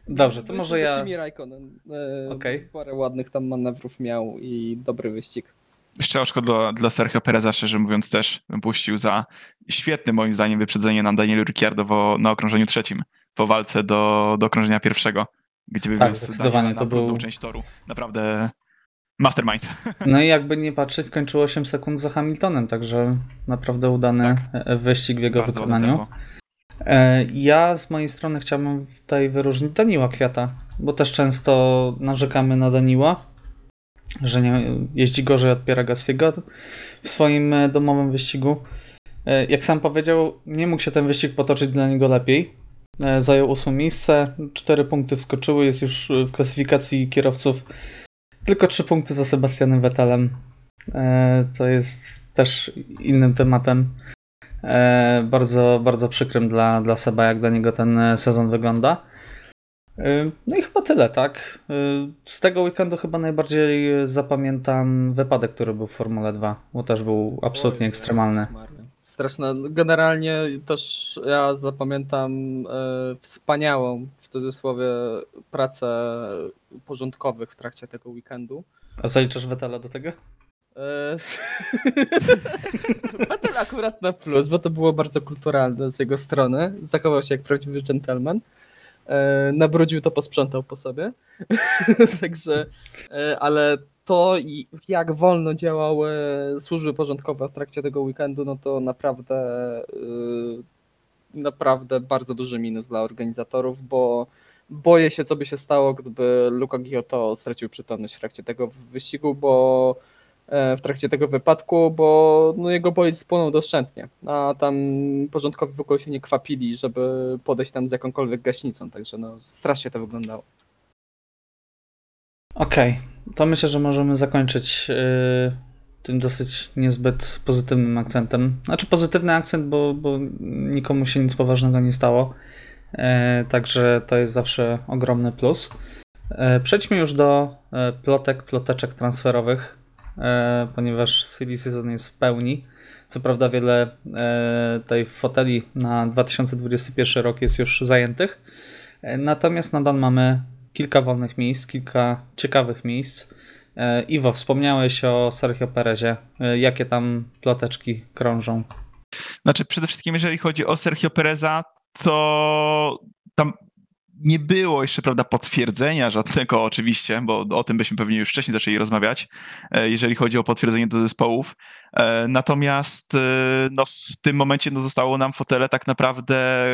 Dobrze, to Myślę, może że ja. Kimi Raikkonen e, Okej. parę ładnych tam manewrów miał i dobry wyścig. Jeszcze oczko dla, dla Sergio Pereza, szczerze mówiąc, też bym puścił za świetne moim zdaniem wyprzedzenie na Danielu Ricciardo wo- na okrążeniu trzecim po walce do, do okrążenia pierwszego, gdzie Tak, wywiózł zdecydowanie, Daniela to był- część toru. Naprawdę mastermind. No i jakby nie patrzeć, skończyło 8 sekund za Hamiltonem, także naprawdę udany e, wyścig w jego Bardzo wykonaniu. tempo. E, Ja z mojej strony chciałbym tutaj wyróżnić Daniła Kwiata, bo też często narzekamy na Daniła, że nie jeździ gorzej od Piera Gassiego w swoim e, domowym wyścigu. E, Jak sam powiedział, nie mógł się ten wyścig potoczyć dla niego lepiej. Zajął ósme miejsce, cztery punkty wskoczyły, jest już w klasyfikacji kierowców tylko trzy punkty za Sebastianem Vettelem, co jest też innym tematem. E, bardzo, bardzo przykrym dla, dla Seba, jak dla niego ten e, sezon wygląda. E, No i chyba tyle, tak? Z tego weekendu chyba najbardziej zapamiętam wypadek, który był w Formule 2, bo też był absolutnie Oj, ekstremalny. Straszne. Generalnie też ja zapamiętam wspaniałą, w cudzysłowie, pracę porządkowych w trakcie tego weekendu. A zaliczasz Vettela do tego? E, Patel akurat na plus, bo to było bardzo kulturalne z jego strony. Zachował się jak prawdziwy gentleman. E, Nabrudził to, posprzątał po sobie. Także, e, ale to i jak wolno działały służby porządkowe w trakcie tego weekendu, no to naprawdę naprawdę bardzo duży minus dla organizatorów, bo boję się, co by się stało, gdyby Luca Giotto stracił przytomność w trakcie tego wyścigu, bo w trakcie tego wypadku, bo no, jego bolid spłonął doszczętnie, a tam porządkowi w ogóle się nie kwapili, żeby podejść tam z jakąkolwiek gaśnicą, także no strasznie to wyglądało. Okej, to myślę, że możemy zakończyć yy, tym dosyć niezbyt pozytywnym akcentem. Znaczy pozytywny akcent, bo, bo nikomu się nic poważnego nie stało. E, także to jest zawsze ogromny plus. E, przejdźmy już do e, plotek, ploteczek transferowych, e, ponieważ silly season jest w pełni. Co prawda wiele e, tej foteli na 2021 rok jest już zajętych. E, Natomiast nadal mamy kilka wolnych miejsc, kilka ciekawych miejsc. E, Iwo, wspomniałeś o Sergio Perezie. E, Jakie tam ploteczki krążą? Znaczy, przede wszystkim, jeżeli chodzi o Sergio Pereza, to tam nie było jeszcze, prawda, potwierdzenia żadnego oczywiście, bo o tym byśmy pewnie już wcześniej zaczęli rozmawiać, e, jeżeli chodzi o potwierdzenie do zespołów. E, Natomiast e, no, w tym momencie no, zostało nam fotele tak naprawdę,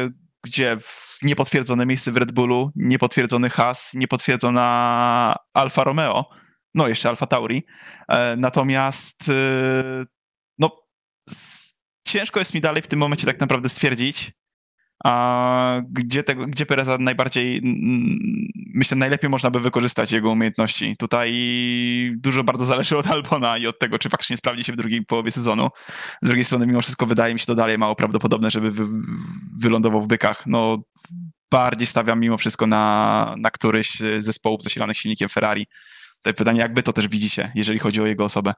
gdzie niepotwierdzone miejsce w Red Bullu, niepotwierdzony Haas, niepotwierdzona Alfa Romeo, no jeszcze Alfa Tauri. Natomiast no, ciężko jest mi dalej w tym momencie tak naprawdę stwierdzić, a gdzie, tego, gdzie Pereza najbardziej, myślę, najlepiej można by wykorzystać jego umiejętności. Tutaj dużo bardzo zależy od Albona i od tego, czy faktycznie sprawdzi się w drugiej połowie sezonu. Z drugiej strony, mimo wszystko, wydaje mi się to dalej mało prawdopodobne, żeby wy, wylądował w bykach. No, bardziej stawiam mimo wszystko na, na któryś z zespołów zasilanych silnikiem Ferrari. Tutaj pytanie, jak wy to też widzicie, jeżeli chodzi o jego osobę.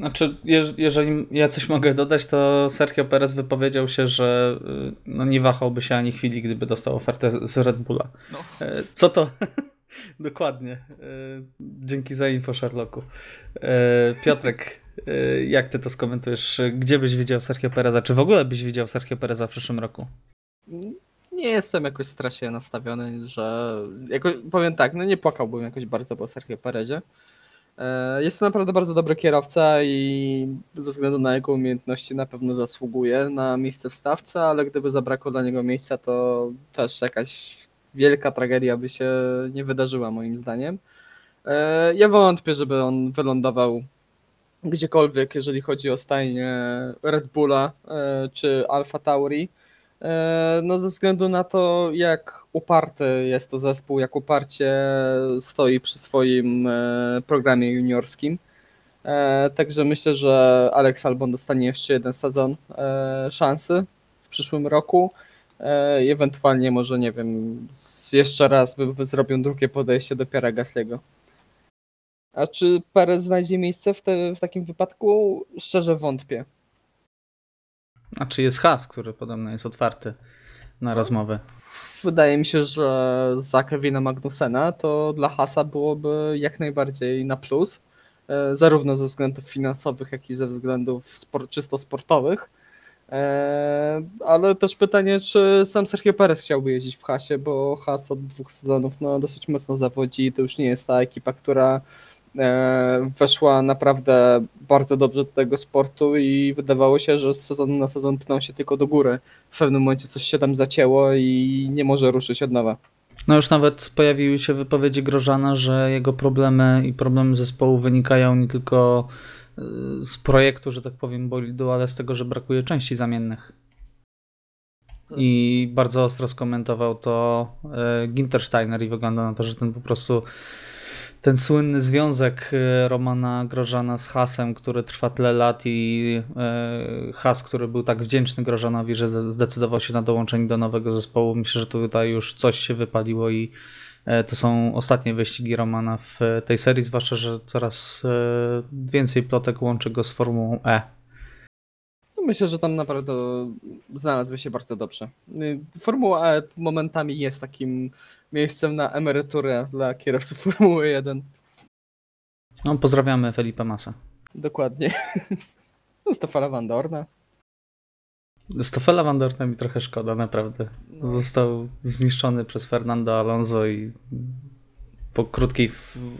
Znaczy, jeż- jeżeli ja coś mogę dodać, to Sergio Perez wypowiedział się, że y, no, nie wahałby się ani chwili, gdyby dostał ofertę z- Red Bulla. No. E, Co to? Dokładnie. E, Dzięki za info, Sherlocku. E, Piotrek, jak ty to skomentujesz? Gdzie byś widział Sergio Pereza? Czy w ogóle byś widział Sergio Pereza w przyszłym roku? Nie jestem jakoś strasznie nastawiony, że. Jako, powiem tak, no nie płakałbym jakoś bardzo po Sergio Perezie. E, Jest to naprawdę bardzo dobry kierowca i ze względu na jego umiejętności na pewno zasługuje na miejsce w stawce, ale gdyby zabrakło dla niego miejsca, to też jakaś wielka tragedia by się nie wydarzyła moim zdaniem. E, Ja wątpię, żeby on wylądował gdziekolwiek, jeżeli chodzi o stajnię Red Bulla e, czy Alfa Tauri. No, ze względu na to, jak uparty jest to zespół, jak uparcie stoi przy swoim e, programie juniorskim. E, Także myślę, że Alex Albon dostanie jeszcze jeden sezon e, szansy w przyszłym roku. I ewentualnie może, nie wiem, jeszcze raz by, zrobią drugie podejście do Piera Gasly'ego. A czy Perez znajdzie miejsce w, te, w takim wypadku? Szczerze wątpię. A czy jest has, który podobno jest otwarty na rozmowę? Wydaje mi się, że za Kevina Magnusena to dla Hasa byłoby jak najbardziej na plus, e, zarówno ze względów finansowych, jak i ze względów czysto sportowych. E, Ale też pytanie, czy sam Sergio Perez chciałby jeździć w Hasie, bo Has od dwóch sezonów no, dosyć mocno zawodzi i to już nie jest ta ekipa, która weszła naprawdę bardzo dobrze do tego sportu i wydawało się, że z sezonu na sezon pną się tylko do góry. W pewnym momencie coś się tam zacięło i nie może ruszyć od nowa. No już nawet pojawiły się wypowiedzi Grożana, że jego problemy i problemy zespołu wynikają nie tylko y, z projektu, że tak powiem, bolidu, ale z tego, że brakuje części zamiennych. I bardzo ostro skomentował to e, Gintersteiner i wygląda na to, że ten po prostu ten słynny związek e, Romana Grożana z Hasem, który trwa tyle lat i e, Has, który był tak wdzięczny Grożanowi, że zde- zdecydował się na dołączenie do nowego zespołu. Myślę, że tutaj już coś się wypaliło i e, to są ostatnie wyścigi Romana w tej serii, zwłaszcza, że coraz więcej plotek łączy go z Formułą E. No Myślę, że tam naprawdę znalazły się bardzo dobrze. Y, Formuła E momentami jest takim miejscem na emeryturę dla kierowców Formuły 1. No, pozdrawiamy Felipe Massa. Dokładnie. Stefana Van Dorna. Stoffela Van Dorna mi trochę szkoda, naprawdę. No. Został zniszczony przez Fernando Alonso i po krótkiej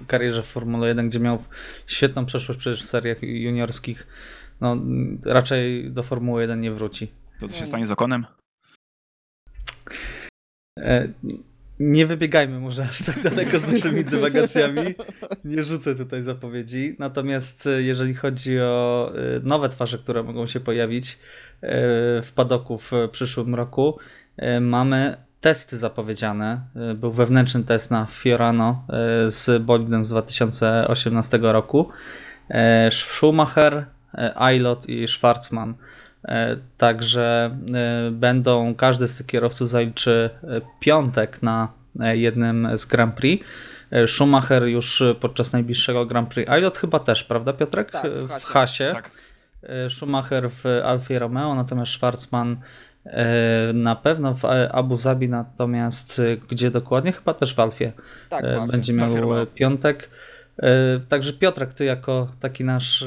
karierze w Formule 1, gdzie miał świetną przeszłość przecież w seriach juniorskich, no raczej do Formuły 1 nie wróci. To co się stanie z Okonem? E, Nie wybiegajmy może aż tak daleko z naszymi dywagacjami. Nie rzucę tutaj zapowiedzi. Natomiast e, jeżeli chodzi o e, nowe twarze, które mogą się pojawić w padoku w przyszłym roku, mamy testy zapowiedziane. Był wewnętrzny test na Fiorano z bolidem z 2018 roku. Schumacher, e, Eilot i Schwarzman. E, Także e, będą, każdy z tych kierowców zaliczy piątek na jednym z Grand Prix. Schumacher już podczas najbliższego Grand Prix. Eilot chyba też, prawda Piotrek? Tak, w w Hasie. Hasie. Tak. Schumacher w Alfie Romeo, natomiast Schwarzman na pewno w Abu Zabi, natomiast gdzie dokładnie? Chyba też w Alfie Tak, będzie w Alfie miał piątek. Także Piotrek, ty jako taki nasz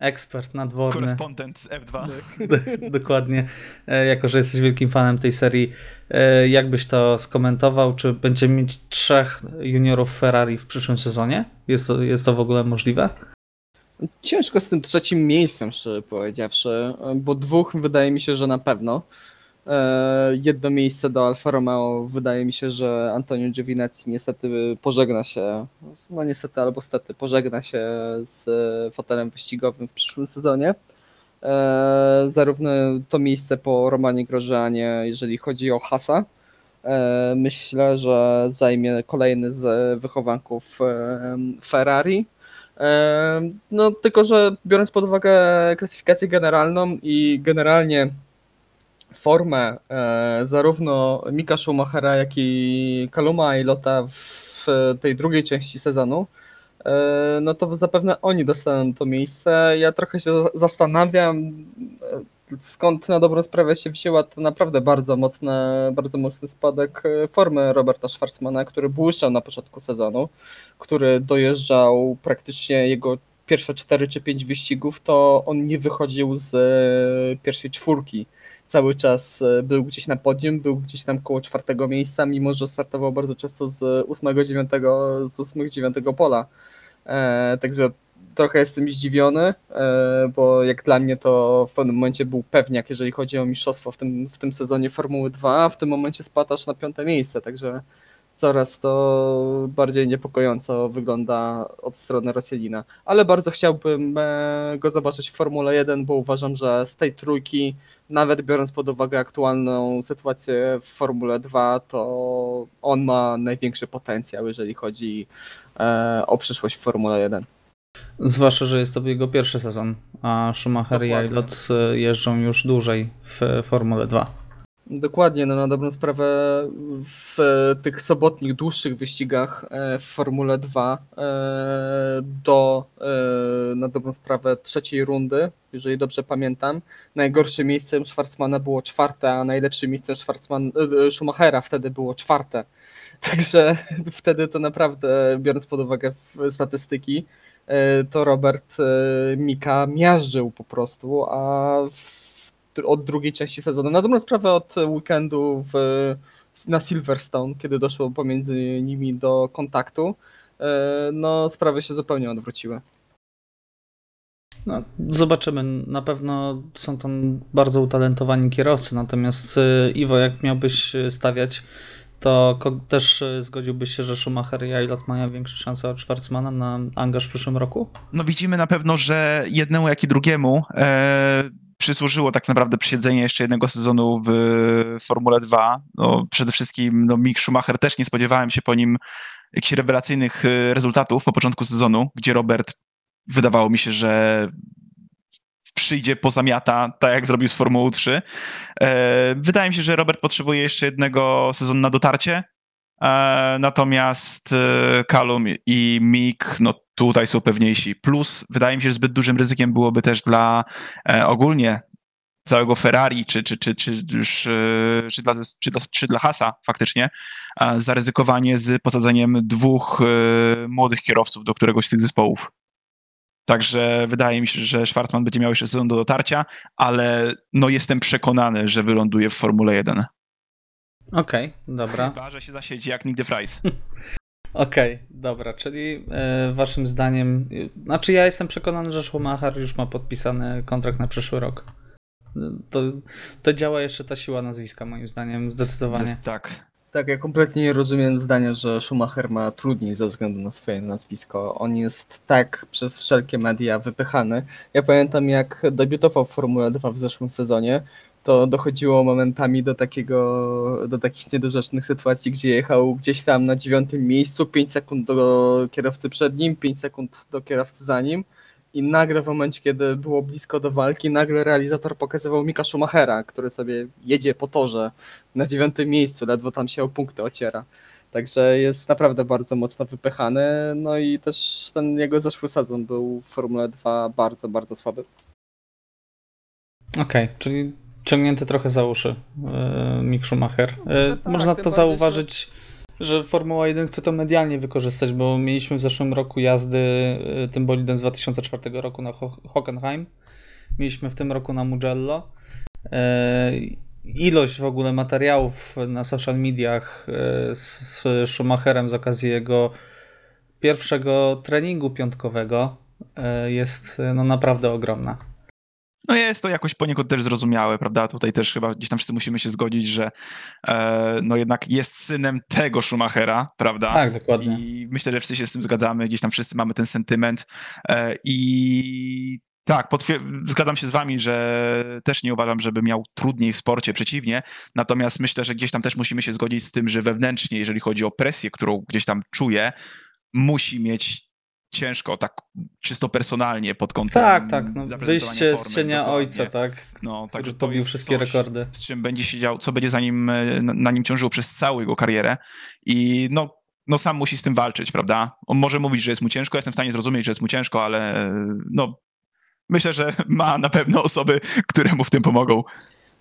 ekspert nadworny, Korespondent z F2. dokładnie, e, jako że jesteś wielkim fanem tej serii, e, jak byś to skomentował? Czy będziemy mieć trzech juniorów Ferrari w przyszłym sezonie? Jest to, jest to w ogóle możliwe? Ciężko z tym trzecim miejscem, szczerze powiedziawszy, bo dwóch wydaje mi się, że na pewno. E, Jedno miejsce do Alfa Romeo wydaje mi się, że Antonio Giovinazzi niestety pożegna się, no niestety albo stety, pożegna się z fotelem wyścigowym w przyszłym sezonie. E, Zarówno to miejsce po Romanie Grosjeanie, jeżeli chodzi o Hasa, e, myślę, że zajmie kolejny z wychowanków e, Ferrari. E, No tylko, że biorąc pod uwagę klasyfikację generalną i generalnie formę e, zarówno Mika Schumachera, jak i Kaluma Ailota w tej drugiej części sezonu, e, no to zapewne oni dostaną to miejsce. Ja trochę się za- zastanawiam, e, skąd na dobrą sprawę się wzięła to naprawdę bardzo mocne, bardzo mocny spadek formy Roberta Schwarzmana, który błyszczał na początku sezonu, który dojeżdżał praktycznie jego pierwsze 4 czy 5 wyścigów, to on nie wychodził z pierwszej czwórki. Cały czas e, był gdzieś na podium, był gdzieś tam koło czwartego miejsca, mimo że startował bardzo często z ósmego, dziewiątego, z dziewiątego pola. E, także trochę jestem zdziwiony, e, bo jak dla mnie to w pewnym momencie był pewniak, jeżeli chodzi o mistrzostwo w tym, w tym sezonie Formuły 2, a w tym momencie spadł aż na piąte miejsce, także coraz to bardziej niepokojąco wygląda od strony Rosjanina. Ale bardzo chciałbym e, go zobaczyć w Formule 1, bo uważam, że z tej trójki, nawet biorąc pod uwagę aktualną sytuację w Formule 2, to on ma największy potencjał, jeżeli chodzi e, o przyszłość w Formule 1. Zwłaszcza, że jest to jego pierwszy sezon, a Schumacher i Dokładnie. Aylot y, jeżdżą już dłużej w Formule 2. Dokładnie, no na dobrą sprawę w tych sobotnich, dłuższych wyścigach e, w Formule 2 e, do e, na dobrą sprawę trzeciej rundy, jeżeli dobrze pamiętam, najgorszym miejscem Schwarzmana było czwarte, a najlepszym miejscem Schwarzman, e, Schumachera wtedy było czwarte. Także wtedy to naprawdę, biorąc pod uwagę statystyki, e, to Robert e, Mika miażdżył po prostu, a w, od drugiej części sezonu. Na dobrą sprawę od weekendu w, na Silverstone, kiedy doszło pomiędzy nimi do kontaktu, e, no sprawy się zupełnie odwróciły. No, zobaczymy. Na pewno są tam bardzo utalentowani kierowcy, natomiast y, Iwo, jak miałbyś y, stawiać, to też zgodziłbyś się, że Schumacher i Aylot mają większe szanse od Schwarzmana na angaż w przyszłym roku? No widzimy na pewno, że jednemu jak i drugiemu e, przysłużyło tak naprawdę przesiedzenie jeszcze jednego sezonu w Formule 2. No, przede wszystkim no, Mick Schumacher też nie spodziewałem się po nim jakichś rewelacyjnych e, rezultatów po początku sezonu, gdzie Robert wydawało mi się, że przyjdzie, pozamiata, tak jak zrobił z Formuły 3. E, wydaje mi się, że Robert potrzebuje jeszcze jednego sezonu na dotarcie, E, natomiast e, Callum i Mick, no tutaj są pewniejsi. Plus, wydaje mi się, że zbyt dużym ryzykiem byłoby też dla e, ogólnie całego Ferrari, czy, czy, czy, czy, już, e, czy, dla, czy, dla, czy dla Hasa faktycznie, e, zaryzykowanie z posadzeniem dwóch e, młodych kierowców do któregoś z tych zespołów. Także wydaje mi się, że Schwartzman będzie miał jeszcze sezon do dotarcia, ale no jestem przekonany, że wyląduje w Formule 1. Okej, dobra. Chyba, że się zasiedzi jak nigdy Fries. Okej, dobra, czyli e, waszym zdaniem, znaczy ja jestem przekonany, że Schumacher już ma podpisany kontrakt na przyszły rok. To, to działa jeszcze ta siła nazwiska, moim zdaniem, zdecydowanie. Tak. Tak, ja kompletnie nie rozumiem zdania, że Schumacher ma trudniej ze względu na swoje nazwisko. On jest tak przez wszelkie media wypychany. Ja pamiętam, jak debiutował w Formule 2 w zeszłym sezonie, to dochodziło momentami do takiego, do takich niedorzecznych sytuacji, gdzie jechał gdzieś tam na dziewiątym miejscu, 5 sekund do kierowcy przed nim, 5 sekund do kierowcy za nim. I nagle w momencie, kiedy było blisko do walki, nagle realizator pokazywał Mika Schumachera, który sobie jedzie po torze na dziewiątym miejscu, ledwo tam się o punkty ociera. Także jest naprawdę bardzo mocno wypychany. No i też ten jego zeszły sezon był w Formule 2 bardzo, bardzo słaby. Okej, czyli ciągnięty trochę za uszy e, Mick Schumacher. E, No tak, Można to zauważyć, że Formuła 1 chce to medialnie wykorzystać, bo mieliśmy w zeszłym roku jazdy e, tym bolidem z 2004 roku na Ho- Hockenheim. Mieliśmy w tym roku na Mugello. E, Ilość w ogóle materiałów na social mediach e, z z Schumacherem z okazji jego pierwszego treningu piątkowego e, jest no, naprawdę ogromna. No jest to jakoś poniekąd też zrozumiałe, prawda? Tutaj też chyba gdzieś tam wszyscy musimy się zgodzić, że e, no jednak jest synem tego Schumachera, prawda? Tak, dokładnie. I myślę, że wszyscy się z tym zgadzamy, gdzieś tam wszyscy mamy ten sentyment. E, I tak, zgadzam się z wami, że też nie uważam, żeby miał trudniej w sporcie, przeciwnie. Natomiast myślę, że gdzieś tam też musimy się zgodzić z tym, że wewnętrznie, jeżeli chodzi o presję, którą gdzieś tam czuje, musi mieć ciężko, tak czysto personalnie pod kątem Tak, tak. No, wyjście z formy, cienia dokładnie. ojca, tak. No, także to pobił wszystkie coś, rekordy. z czym będzie siedział, co będzie za nim, na, nim ciążyło przez całą jego karierę i no, no sam musi z tym walczyć, prawda? On może mówić, że jest mu ciężko, ja jestem w stanie zrozumieć, że jest mu ciężko, ale no myślę, że ma na pewno osoby, które mu w tym pomogą.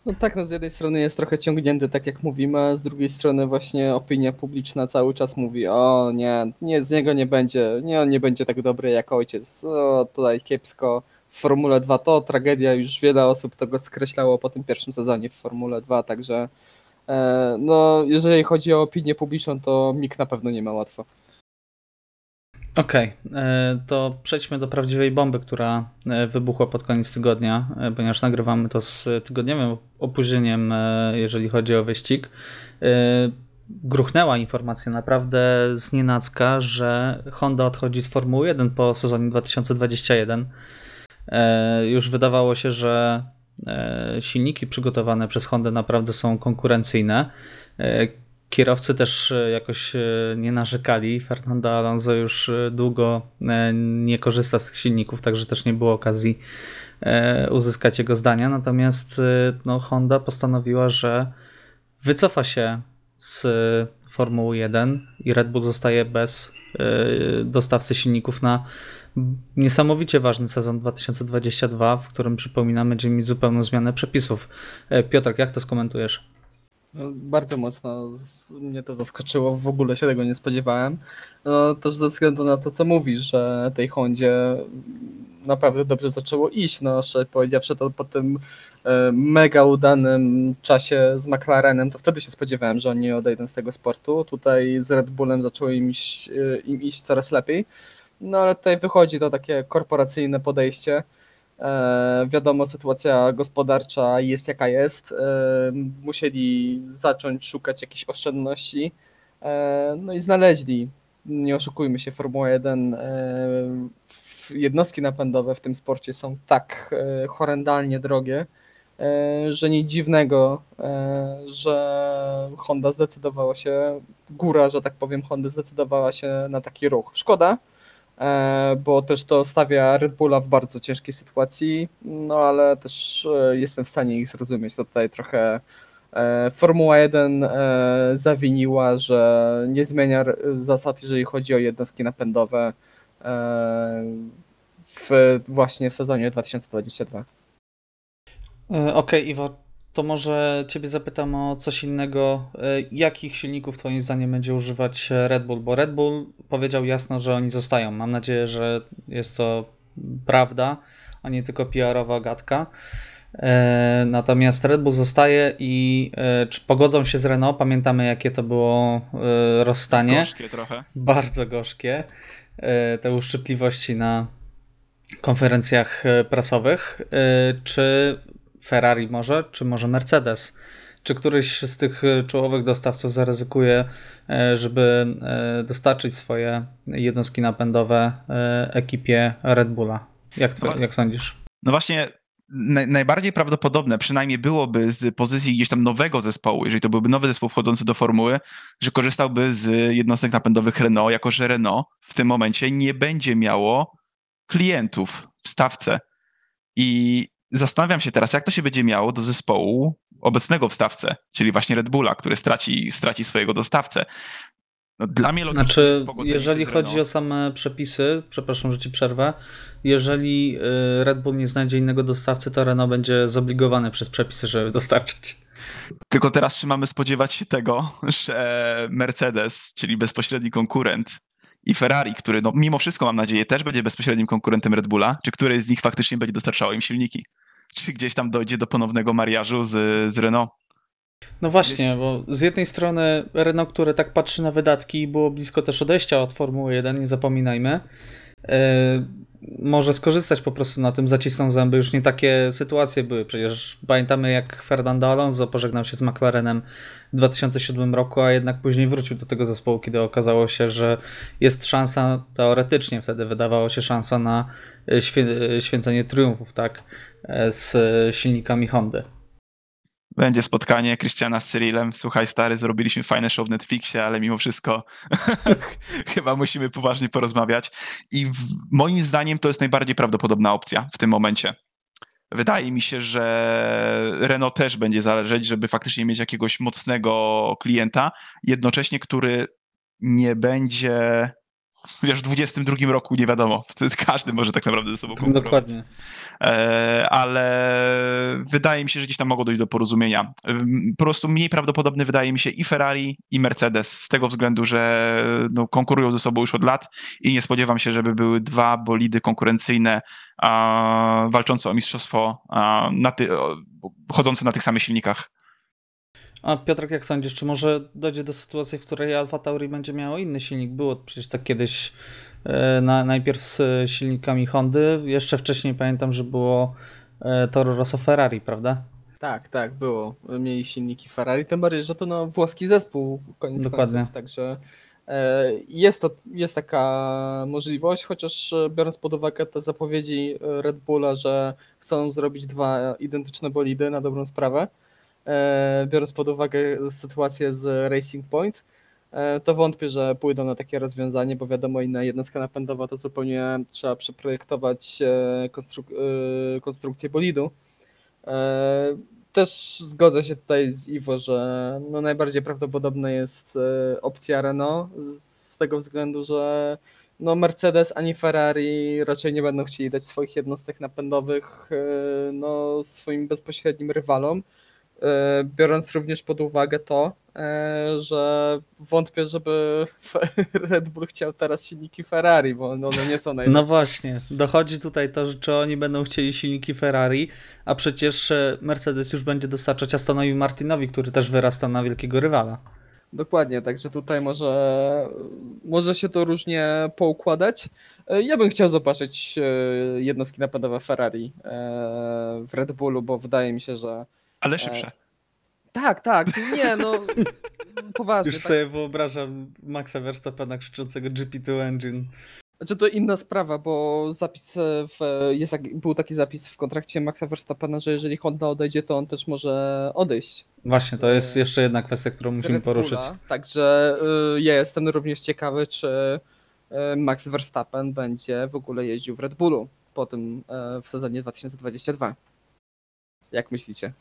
No tak, no z jednej strony jest trochę ciągnięty, tak jak mówimy, a z drugiej strony właśnie opinia publiczna cały czas mówi, o nie, nie, z niego nie będzie, nie, on nie będzie tak dobry jak ojciec, o tutaj kiepsko. W Formule 2 to tragedia, już wiele osób to go skreślało po tym pierwszym sezonie w Formule 2, także e, no jeżeli chodzi o opinię publiczną, to Mick na pewno nie ma łatwo. Okej, e, to przejdźmy do prawdziwej bomby, która e, wybuchła pod koniec tygodnia, e, ponieważ nagrywamy to z tygodniowym opóźnieniem, jeżeli chodzi o wyścig. Gruchnęła informacja naprawdę z że Honda odchodzi z Formuły 1 po sezonie 2021. E, Już wydawało się, że silniki przygotowane przez Hondę naprawdę są konkurencyjne. Kierowcy też e, jakoś e, nie narzekali. Fernando Alonso już e, długo nie korzysta z tych silników, także też nie było okazji uzyskać jego zdania. Natomiast no, Honda postanowiła, że wycofa się z Formuły 1 i Red Bull zostaje bez dostawcy silników na niesamowicie ważny sezon 2022, w którym przypominamy, będziemy mieć zupełną zmianę przepisów. Piotrek, jak to skomentujesz? No, bardzo mocno mnie to zaskoczyło, w ogóle się tego nie spodziewałem. No, też ze względu na to, co mówisz, że tej Hondzie naprawdę dobrze zaczęło iść. No, szczerze powiedziawszy, to po tym e, mega udanym czasie z McLarenem, to wtedy się spodziewałem, że oni odejdą z tego sportu. Tutaj z Red Bullem zaczęło im iść, e, im iść coraz lepiej. No ale tutaj wychodzi to takie korporacyjne podejście. E, wiadomo, sytuacja gospodarcza jest jaka jest. E, musieli zacząć szukać jakichś oszczędności. E, no i znaleźli. Nie oszukujmy się, Formuła 1. E, w- jednostki napędowe w tym sporcie są tak horrendalnie drogie, że nic dziwnego, że Honda zdecydowała się, góra, że tak powiem, Honda zdecydowała się na taki ruch. Szkoda, bo też to stawia Red Bulla w bardzo ciężkiej sytuacji, no ale też e, jestem w stanie ich zrozumieć. To tutaj trochę e, Formuła 1 e, zawiniła, że nie zmienia zasad, jeżeli chodzi o jednostki napędowe e, w, właśnie w sezonie 2022. E, Okej, Iwo, to może Ciebie zapytam o coś innego. E, Jakich silników Twoim zdaniem będzie używać Red Bull? Bo Red Bull powiedział jasno, że oni zostają. Mam nadzieję, że jest to prawda, a nie tylko PR-owa gadka. E, Natomiast Red Bull zostaje i e, czy pogodzą się z Renault? Pamiętamy, jakie to było rozstanie. Gorzkie trochę. bardzo gorzkie. Te uszczypliwości na konferencjach prasowych. Czy Ferrari może, czy może Mercedes? Czy któryś z tych e, czołowych dostawców zaryzykuje, e, żeby e, dostarczyć swoje jednostki napędowe ekipie Red Bulla? Jak, tw- Dobra. jak sądzisz? No właśnie, naj, najbardziej prawdopodobne, przynajmniej byłoby z pozycji gdzieś tam nowego zespołu, jeżeli to byłby nowy zespół wchodzący do formuły, że korzystałby z jednostek napędowych Renault, jako że Renault w tym momencie nie będzie miało klientów w stawce. I zastanawiam się teraz, jak to się będzie miało do zespołu obecnego w stawce, czyli właśnie Red Bulla, który straci, straci swojego dostawcę. No, dla mnie logiczne Znaczy, jeżeli chodzi o same przepisy, przepraszam, że ci przerwę, jeżeli y, Red Bull nie znajdzie innego dostawcy, to Renault będzie zobligowany przez przepisy, żeby dostarczyć. Tylko teraz czy mamy spodziewać się tego, że Mercedes, czyli bezpośredni konkurent, i Ferrari, który no, mimo wszystko mam nadzieję też będzie bezpośrednim konkurentem Red Bulla, czy któryś z nich faktycznie będzie dostarczało im silniki? Czy gdzieś tam dojdzie do ponownego mariażu z, z Renault? No właśnie, Gdzieś- bo z jednej strony Renault, które tak patrzy na wydatki było blisko też odejścia od Formuły 1, nie zapominajmy, może skorzystać po prostu na tym, zacisną zęby. Już nie takie sytuacje były. Przecież pamiętamy, jak Fernando Alonso pożegnał się z McLarenem w 2007 roku, a jednak później wrócił do tego zespołu, kiedy okazało się, że jest szansa, teoretycznie wtedy wydawało się szansa na y, świę- y, święcenie triumfów, tak, z silnikami Hondy. Będzie spotkanie Christiana z Cyrilem. Słuchaj, stary, zrobiliśmy fajne show w Netflixie, ale mimo wszystko chyba musimy poważnie porozmawiać. I w, moim zdaniem to jest najbardziej prawdopodobna opcja w tym momencie. Wydaje mi się, że Renault też będzie zależeć, żeby faktycznie mieć jakiegoś mocnego klienta, jednocześnie który nie będzie. Wiesz, w 22 roku nie wiadomo. Każdy może tak naprawdę ze sobą konkurować. Dokładnie. E, ale wydaje mi się, że gdzieś tam mogło dojść do porozumienia. Po prostu mniej prawdopodobny wydaje mi się i Ferrari, i Mercedes, z tego względu, że no, konkurują ze sobą już od lat i nie spodziewam się, żeby były dwa bolidy konkurencyjne a, walczące o mistrzostwo, a, na ty, o, chodzące na tych samych silnikach. A Piotrek, jak sądzisz, czy może dojdzie do sytuacji, w której Alfa Tauri będzie miało inny silnik? Było przecież tak kiedyś e, na, najpierw z e, silnikami Hondy, jeszcze wcześniej pamiętam, że było e, Toro Rosso Ferrari, prawda? Tak, tak, było. Mieli silniki Ferrari, tym bardziej, że to no, włoski zespół, koniec Dokładnie. końców, także jest, to, jest taka możliwość, chociaż biorąc pod uwagę te zapowiedzi Red Bulla, że chcą zrobić dwa identyczne bolidy na dobrą sprawę, biorąc pod uwagę sytuację z Racing Point, e, to wątpię, że pójdą na takie rozwiązanie, bo wiadomo, inna jednostka napędowa to zupełnie trzeba przeprojektować e, konstruk- e, konstrukcję bolidu. E, Też zgodzę się tutaj z Iwo, że no najbardziej prawdopodobna jest e, opcja Renault z tego względu, że no Mercedes ani Ferrari raczej nie będą chcieli dać swoich jednostek napędowych e, no, swoim bezpośrednim rywalom. E, Biorąc również pod uwagę to, e, że wątpię, żeby Red Bull chciał teraz silniki Ferrari, bo one nie są najlepsze. No właśnie, dochodzi tutaj to, że czy oni będą chcieli silniki Ferrari, a przecież e, Mercedes już będzie dostarczać Astonowi Martinowi, który też wyrasta na wielkiego rywala. Dokładnie, także tutaj może, może się to różnie poukładać. Ja bym chciał zobaczyć jednostki napędowe Ferrari w Red Bullu, bo wydaje mi się, że. Ale szybsze. Tak, tak, nie, no poważnie. Już Tak. sobie wyobrażam Maxa Verstappena krzyczącego GP2 Engine. Znaczy to inna sprawa, bo zapis e, w, jest, był taki zapis w kontrakcie Maxa Verstappena, że jeżeli Honda odejdzie, to on też może odejść. Właśnie, to jest Z- jeszcze jedna kwestia, którą musimy poruszyć. Także ja jestem również ciekawy, czy Max Verstappen będzie w ogóle jeździł w Red Bullu po tym w sezonie 2022. Jak myślicie?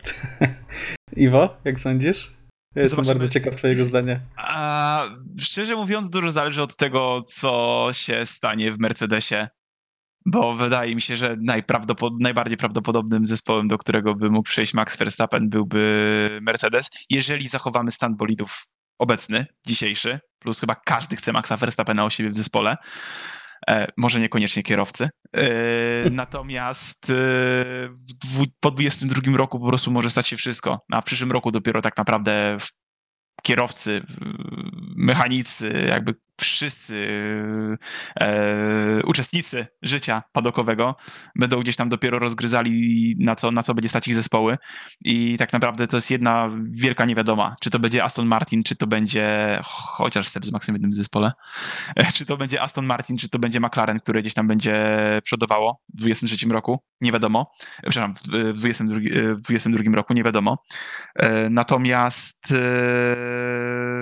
Iwo, jak sądzisz? Ja jestem Zobaczymy. bardzo ciekaw twojego zdania. A szczerze mówiąc, dużo zależy od tego, co się stanie w Mercedesie. Bo wydaje mi się, że najprawdopod- najbardziej prawdopodobnym zespołem, do którego by mógł przyjść Max Verstappen, byłby Mercedes. Jeżeli zachowamy stan bolidów obecny, dzisiejszy, plus chyba każdy chce Maxa Verstappena u siebie w zespole. E, może niekoniecznie kierowcy. E, natomiast e, dwu, po 22 roku po prostu może stać się wszystko. A w przyszłym roku dopiero tak naprawdę kierowcy, mechanicy, jakby wszyscy e, uczestnicy życia padokowego będą gdzieś tam dopiero rozgryzali, na co, na co będzie stać ich zespoły. I tak naprawdę to jest jedna wielka niewiadoma. Czy to będzie Aston Martin, czy to będzie, chociaż Seb z Maxem w jednym zespole, e, czy to będzie Aston Martin, czy to będzie McLaren, które gdzieś tam będzie przodowało w 23 roku, nie wiadomo. E, Przepraszam, w 22, e, w 22 roku, nie wiadomo. E, Natomiast e,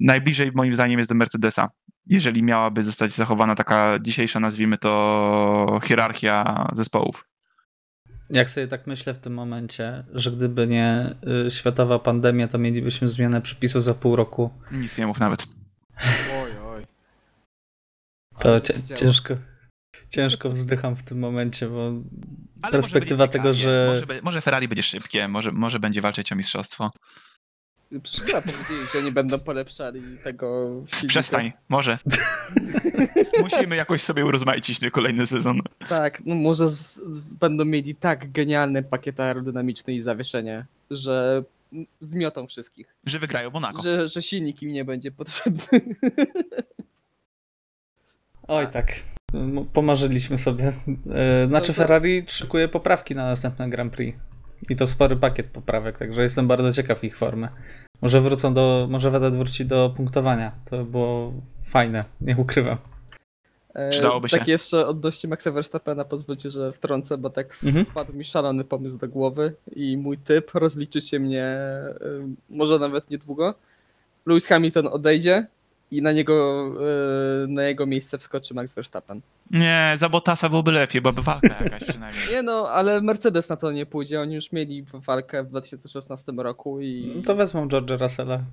najbliżej moim zdaniem jest do Mercedesa. Jeżeli miałaby zostać zachowana taka dzisiejsza, nazwijmy to, hierarchia zespołów. Jak sobie tak myślę w tym momencie, że gdyby nie y, światowa pandemia, to mielibyśmy zmianę przepisów za pół roku. Nic nie mów nawet. Oj, oj. To ciężko, ciężko wzdycham w tym momencie, bo Ale Perspektywa tego, ciekawie. że- Może, może Ferrari będzie szybkie, może, może będzie walczyć o mistrzostwo. Przecież chyba powiedzieli, że nie będą polepszali tego silnika. Przestań, może. Musimy jakoś sobie urozmaicić ten kolejny sezon. Tak, no może z, z, będą mieli tak genialny pakiet aerodynamiczny i zawieszenie, że zmiotą wszystkich. Że wygrają Monaco. Że, że silnik im nie będzie potrzebny. oj tak, pomarzyliśmy sobie. E, Znaczy to- Ferrari szykuje poprawki na następne Grand Prix. I to spory pakiet poprawek, także jestem bardzo ciekaw ich formy. Może wrócą do, może Vettel wróci do punktowania. To by było fajne, nie ukrywam. E, Przydałoby tak się. jeszcze odnośnie Maxa Verstappena pozwólcie, że wtrącę, bo tak Mhm. wpadł mi szalony pomysł do głowy i mój typ, rozliczycie mnie e, może nawet niedługo. Lewis Hamilton odejdzie i na niego, e, na jego miejsce wskoczy Max Verstappen. Nie, za Bottasa byłoby lepiej, byłaby walka jakaś przynajmniej. Nie no, ale Mercedes na to nie pójdzie, oni już mieli walkę w 2016 roku i... No to wezmą George'a Russella.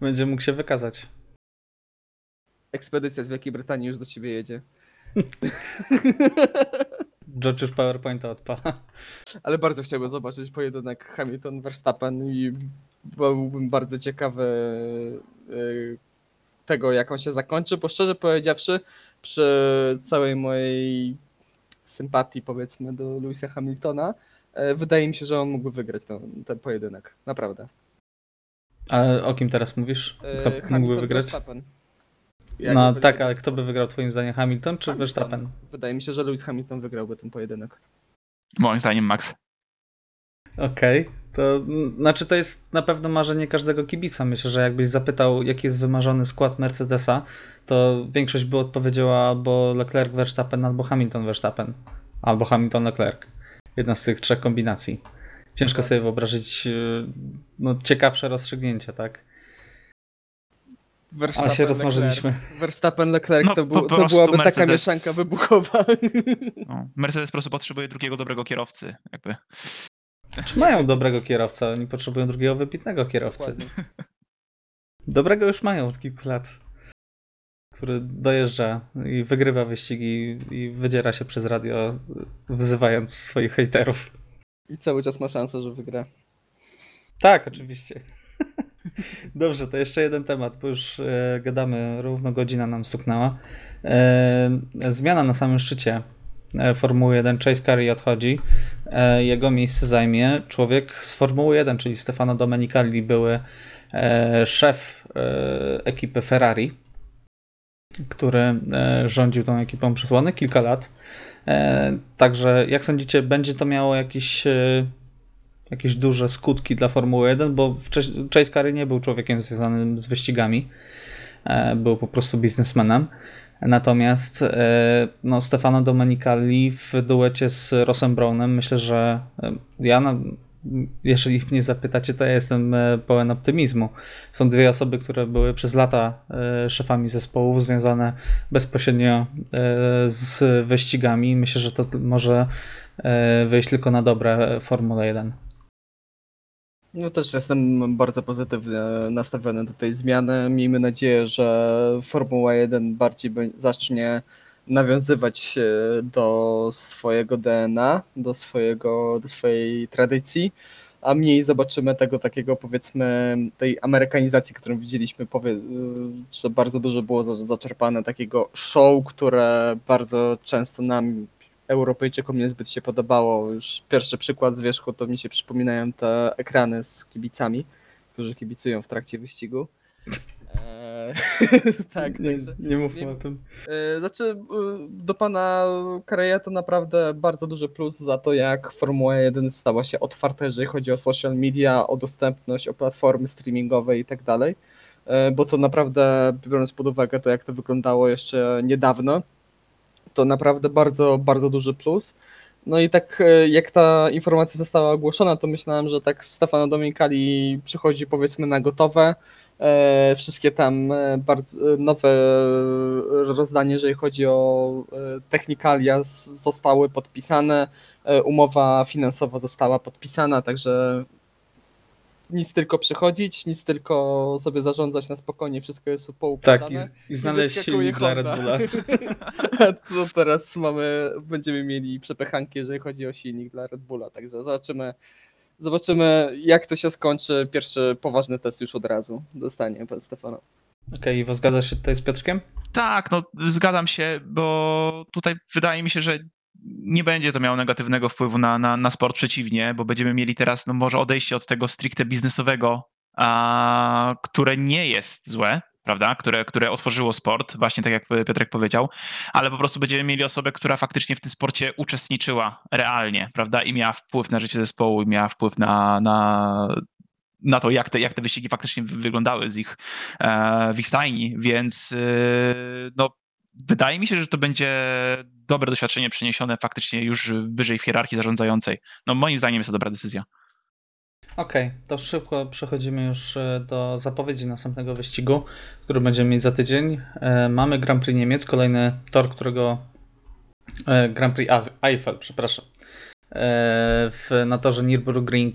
Będzie mógł się wykazać. Ekspedycja z Wielkiej Brytanii już do ciebie jedzie. George już PowerPointa odpala. Ale bardzo chciałbym zobaczyć pojedynek Hamilton-Verstappen i byłbym bardzo ciekawy y, tego, jak on się zakończy, bo szczerze powiedziawszy, przy całej mojej sympatii, powiedzmy, do Louisa Hamiltona, y, wydaje mi się, że on mógłby wygrać ten, ten pojedynek. Naprawdę. A o kim teraz mówisz? Y, Kto mógłby wygrać? Verstappen. No Jakby tak, ale kto by wygrał twoim zdaniem? Hamilton czy Hamilton. Verstappen? Wydaje mi się, że Lewis Hamilton wygrałby ten pojedynek. Moim zdaniem Max. Okej, to mm, znaczy to jest na pewno marzenie każdego kibica. Myślę, że jakbyś zapytał, jaki jest wymarzony skład Mercedesa, to większość by odpowiedziała albo Leclerc Verstappen, albo Hamilton Verstappen, albo Hamilton Leclerc. Jedna z tych trzech kombinacji. Ciężko sobie wyobrazić y, no, ciekawsze rozstrzygnięcia, tak? Ale się Verstappen, rozmarzyliśmy. Leclerc. Verstappen Leclerc No, to, był, to byłaby taka Mercedes- mieszanka wybuchowa. No, Mercedes po prostu potrzebuje drugiego dobrego kierowcy. Jakby. Czy mają dobrego kierowcę? Oni potrzebują drugiego wybitnego kierowcy. Dokładnie. Dobrego już mają od kilku lat. Który dojeżdża i wygrywa wyścigi i wydziera się przez radio, wzywając swoich hejterów. I cały czas ma szansę, że wygra. Tak, oczywiście. Dobrze, to jeszcze jeden temat, bo już e, gadamy, równo godzina nam stuknęła. E, zmiana na samym szczycie Formuły 1, Chase Carey odchodzi. E, jego miejsce zajmie człowiek z Formuły 1, czyli Stefano Domenicali, były e, szef e, ekipy Ferrari, który e, rządził tą ekipą przez ładne kilka lat. E, Także jak sądzicie, będzie to miało jakiś e, jakieś duże skutki dla Formuły 1, bo Chase Carey nie był człowiekiem związanym z wyścigami, e, był po prostu biznesmenem. Natomiast e, no, Stefano Domenicali w duecie z Rossem Brownem myślę, że e, ja, na, jeżeli mnie zapytacie, to ja jestem e, pełen optymizmu. Są dwie osoby, które były przez lata szefami zespołów związane bezpośrednio z wyścigami. Myślę, że to może wyjść tylko na dobre Formule 1. No też jestem bardzo pozytywnie nastawiony do tej zmiany. Miejmy nadzieję, że Formuła 1 bardziej zacznie nawiązywać do swojego DNA, do, swojego, do swojej tradycji, a mniej zobaczymy tego takiego powiedzmy tej amerykanizacji, którą widzieliśmy, powie, że bardzo dużo było za- zaczerpane takiego show, które bardzo często nam Europejczykom niezbyt się podobało. Już pierwszy przykład z wierzchu to mi się przypominają te ekrany z kibicami, którzy kibicują w trakcie wyścigu. Eee, tak, nie, także. nie mówmy nie- o tym. E, Znaczy, e, do pana Kareja to naprawdę bardzo duży plus za to, jak Formuła 1 stała się otwarta, jeżeli chodzi o social media, o dostępność, o platformy streamingowe i tak dalej. E, Bo to naprawdę, biorąc pod uwagę to, jak to wyglądało jeszcze niedawno, to naprawdę bardzo, bardzo duży plus. No i tak e, jak ta informacja została ogłoszona, to myślałem, że tak Stefano Dominikali przychodzi powiedzmy na gotowe. E, Wszystkie tam e, bardzo, nowe rozdanie, jeżeli chodzi o technikalia, zostały podpisane. Umowa finansowa została podpisana, także nic tylko przychodzić, nic tylko sobie zarządzać na spokojnie, wszystko jest Tak, poukładane. i, i znaleźć silnik dla Red. Bulla. to teraz mamy, będziemy mieli przepychanki, jeżeli chodzi o silnik dla Red Bulla, także zobaczymy, zobaczymy jak to się skończy. Pierwszy poważny test już od razu dostanie pan Stefano. Okej, Iwo, zgadzasz się tutaj z Piotrkiem? Tak, no zgadzam się, bo tutaj wydaje mi się, że nie będzie to miało negatywnego wpływu na, na, na sport, przeciwnie, bo będziemy mieli teraz no, może odejście od tego stricte biznesowego, a, które nie jest złe, prawda, które, które otworzyło sport, właśnie tak jak Piotrek powiedział, ale po prostu będziemy mieli osobę, która faktycznie w tym sporcie uczestniczyła realnie, prawda, i miała wpływ na życie zespołu, i miała wpływ na, na, na to, jak te, jak te wyścigi faktycznie wy- wyglądały z ich, e, w ich stajni, więc e, no, wydaje mi się, że to będzie dobre doświadczenie przeniesione faktycznie już wyżej w hierarchii zarządzającej. No moim zdaniem jest to dobra decyzja. Okej, to szybko przechodzimy już e, do zapowiedzi następnego wyścigu, który będziemy mieć za tydzień. E, Mamy Grand Prix Niemiec, kolejny tor, którego e, Grand Prix Eif- Eiffel, przepraszam, w, na torze Nürburgring,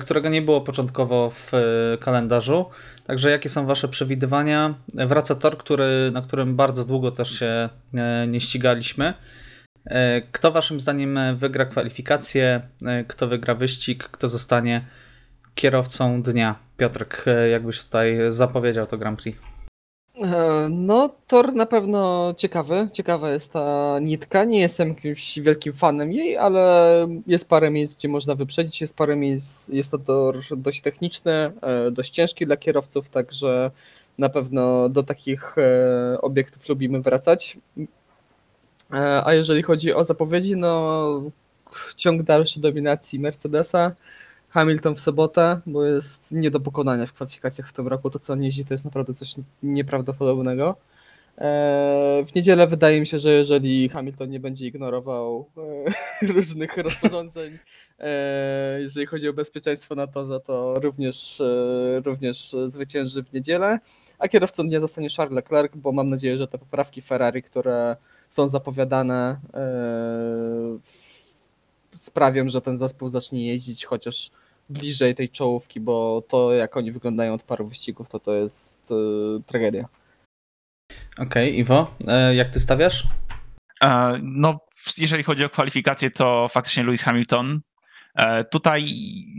którego nie było początkowo w e, kalendarzu. Także jakie są Wasze przewidywania? E, Wraca tor, który, na którym bardzo długo też się e, nie ścigaliśmy. E, Kto Waszym zdaniem e, wygra kwalifikację? E, Kto wygra wyścig? Kto zostanie kierowcą dnia? Piotrek, e, jakbyś tutaj zapowiedział to Grand Prix. E, No, tor na pewno ciekawy. Ciekawa jest ta nitka. Nie jestem jakimś wielkim fanem jej, ale jest parę miejsc, gdzie można wyprzedzić. Jest parę miejsc, jest to tor dość techniczny, e, dość ciężki dla kierowców, także na pewno do takich e, obiektów lubimy wracać. A jeżeli chodzi o zapowiedzi, no ciąg dalszy dominacji Mercedesa. Hamilton w sobotę, bo jest nie do pokonania w kwalifikacjach w tym roku. To, co on jeździ, to jest naprawdę coś nieprawdopodobnego. E, W niedzielę wydaje mi się, że jeżeli Hamilton nie będzie ignorował e, różnych rozporządzeń, e, jeżeli chodzi o bezpieczeństwo na torze, to również, również zwycięży w niedzielę. A kierowcą dnia zostanie Charles Leclerc, bo mam nadzieję, że te poprawki Ferrari, które są zapowiadane, sprawią, że ten zespół zacznie jeździć chociaż bliżej tej czołówki, bo to jak oni wyglądają od paru wyścigów, to to jest e, tragedia. Okej, Iwo, e, jak ty stawiasz? E, No, jeżeli chodzi o kwalifikacje, to faktycznie Lewis Hamilton. E, Tutaj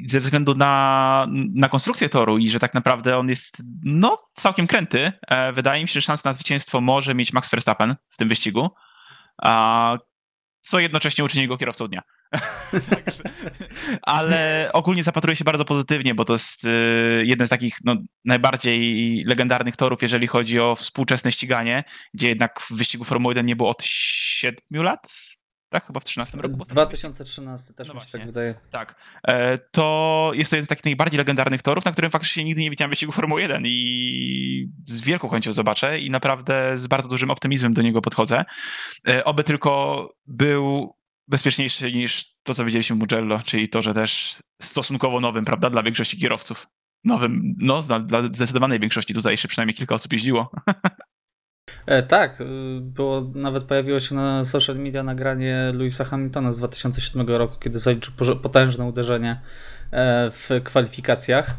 ze względu na, na konstrukcję toru i że tak naprawdę on jest no, całkiem kręty, e, wydaje mi się, że szansę na zwycięstwo może mieć Max Verstappen w tym wyścigu, a co jednocześnie uczyni go kierowcą dnia. Ale ogólnie zapatruję się bardzo pozytywnie, bo to jest e, jeden z takich no, najbardziej legendarnych torów, jeżeli chodzi o współczesne ściganie, gdzie jednak w wyścigu Formuły 1 nie było od 7 lat? Tak, chyba w 13 roku. był ostatni 2013 też No mi się tak właśnie. wydaje. tak, e, to jest to jeden z takich najbardziej legendarnych torów, na którym faktycznie nigdy nie widziałem wyścigu Formuły 1 i z wielką chęcią zobaczę i naprawdę z bardzo dużym optymizmem do niego podchodzę. E, Oby tylko był bezpieczniejszy niż to, co widzieliśmy w Mugello, czyli to, że też stosunkowo nowym, prawda, dla większości kierowców. Nowym, no, dla, zdecydowanej większości tutaj jeszcze przynajmniej kilka osób jeździło. E, tak, y, było, nawet pojawiło się na social media nagranie Louisa Hamiltona z 2007 roku, kiedy zaliczył potężne uderzenie e, w kwalifikacjach.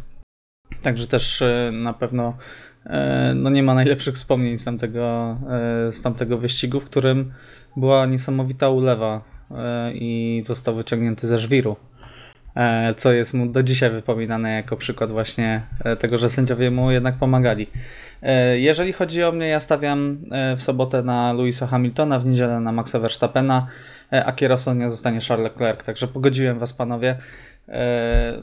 Także też e, na pewno e, no nie ma najlepszych wspomnień z tamtego, z tamtego wyścigu, w którym była niesamowita ulewa i został wyciągnięty ze żwiru. E, Co jest mu do dzisiaj wypominane jako przykład właśnie e, tego, że sędziowie mu jednak pomagali. E, Jeżeli chodzi o mnie, ja stawiam e, w sobotę na Louisa Hamiltona, w niedzielę na Maxa Verstappena, e, a kierowcą zostanie Charles Leclerc. Także pogodziłem was, panowie. E,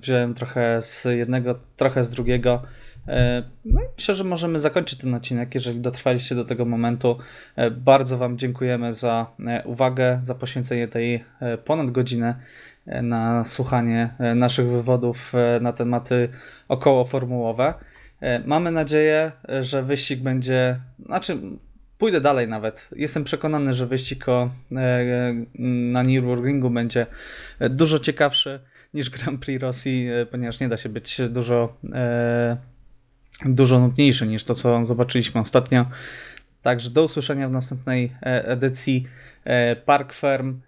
Wziąłem trochę z jednego, trochę z drugiego. E, No i myślę, że możemy zakończyć ten odcinek, jeżeli dotrwaliście do tego momentu. E, Bardzo Wam dziękujemy za e, uwagę, za poświęcenie tej ponad godziny na słuchanie naszych wywodów na tematy okołoformułowe. Mamy nadzieję, że wyścig będzie. Znaczy, pójdę dalej nawet. Jestem przekonany, że wyścig o, na Nürburgringu będzie dużo ciekawszy niż Grand Prix Rosji, ponieważ nie da się być dużo, dużo nudniejszy niż to, co zobaczyliśmy ostatnio. Także do usłyszenia w następnej e, edycji e, Park Firm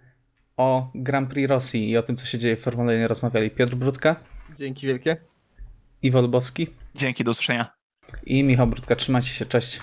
o Grand Prix Rosji i o tym, co się dzieje w Formule 1 rozmawiali Piotr Brudka, Dzięki wielkie. Iwo Lubowski Dzięki, do usłyszenia. i Michał Brudka. Trzymajcie się, cześć.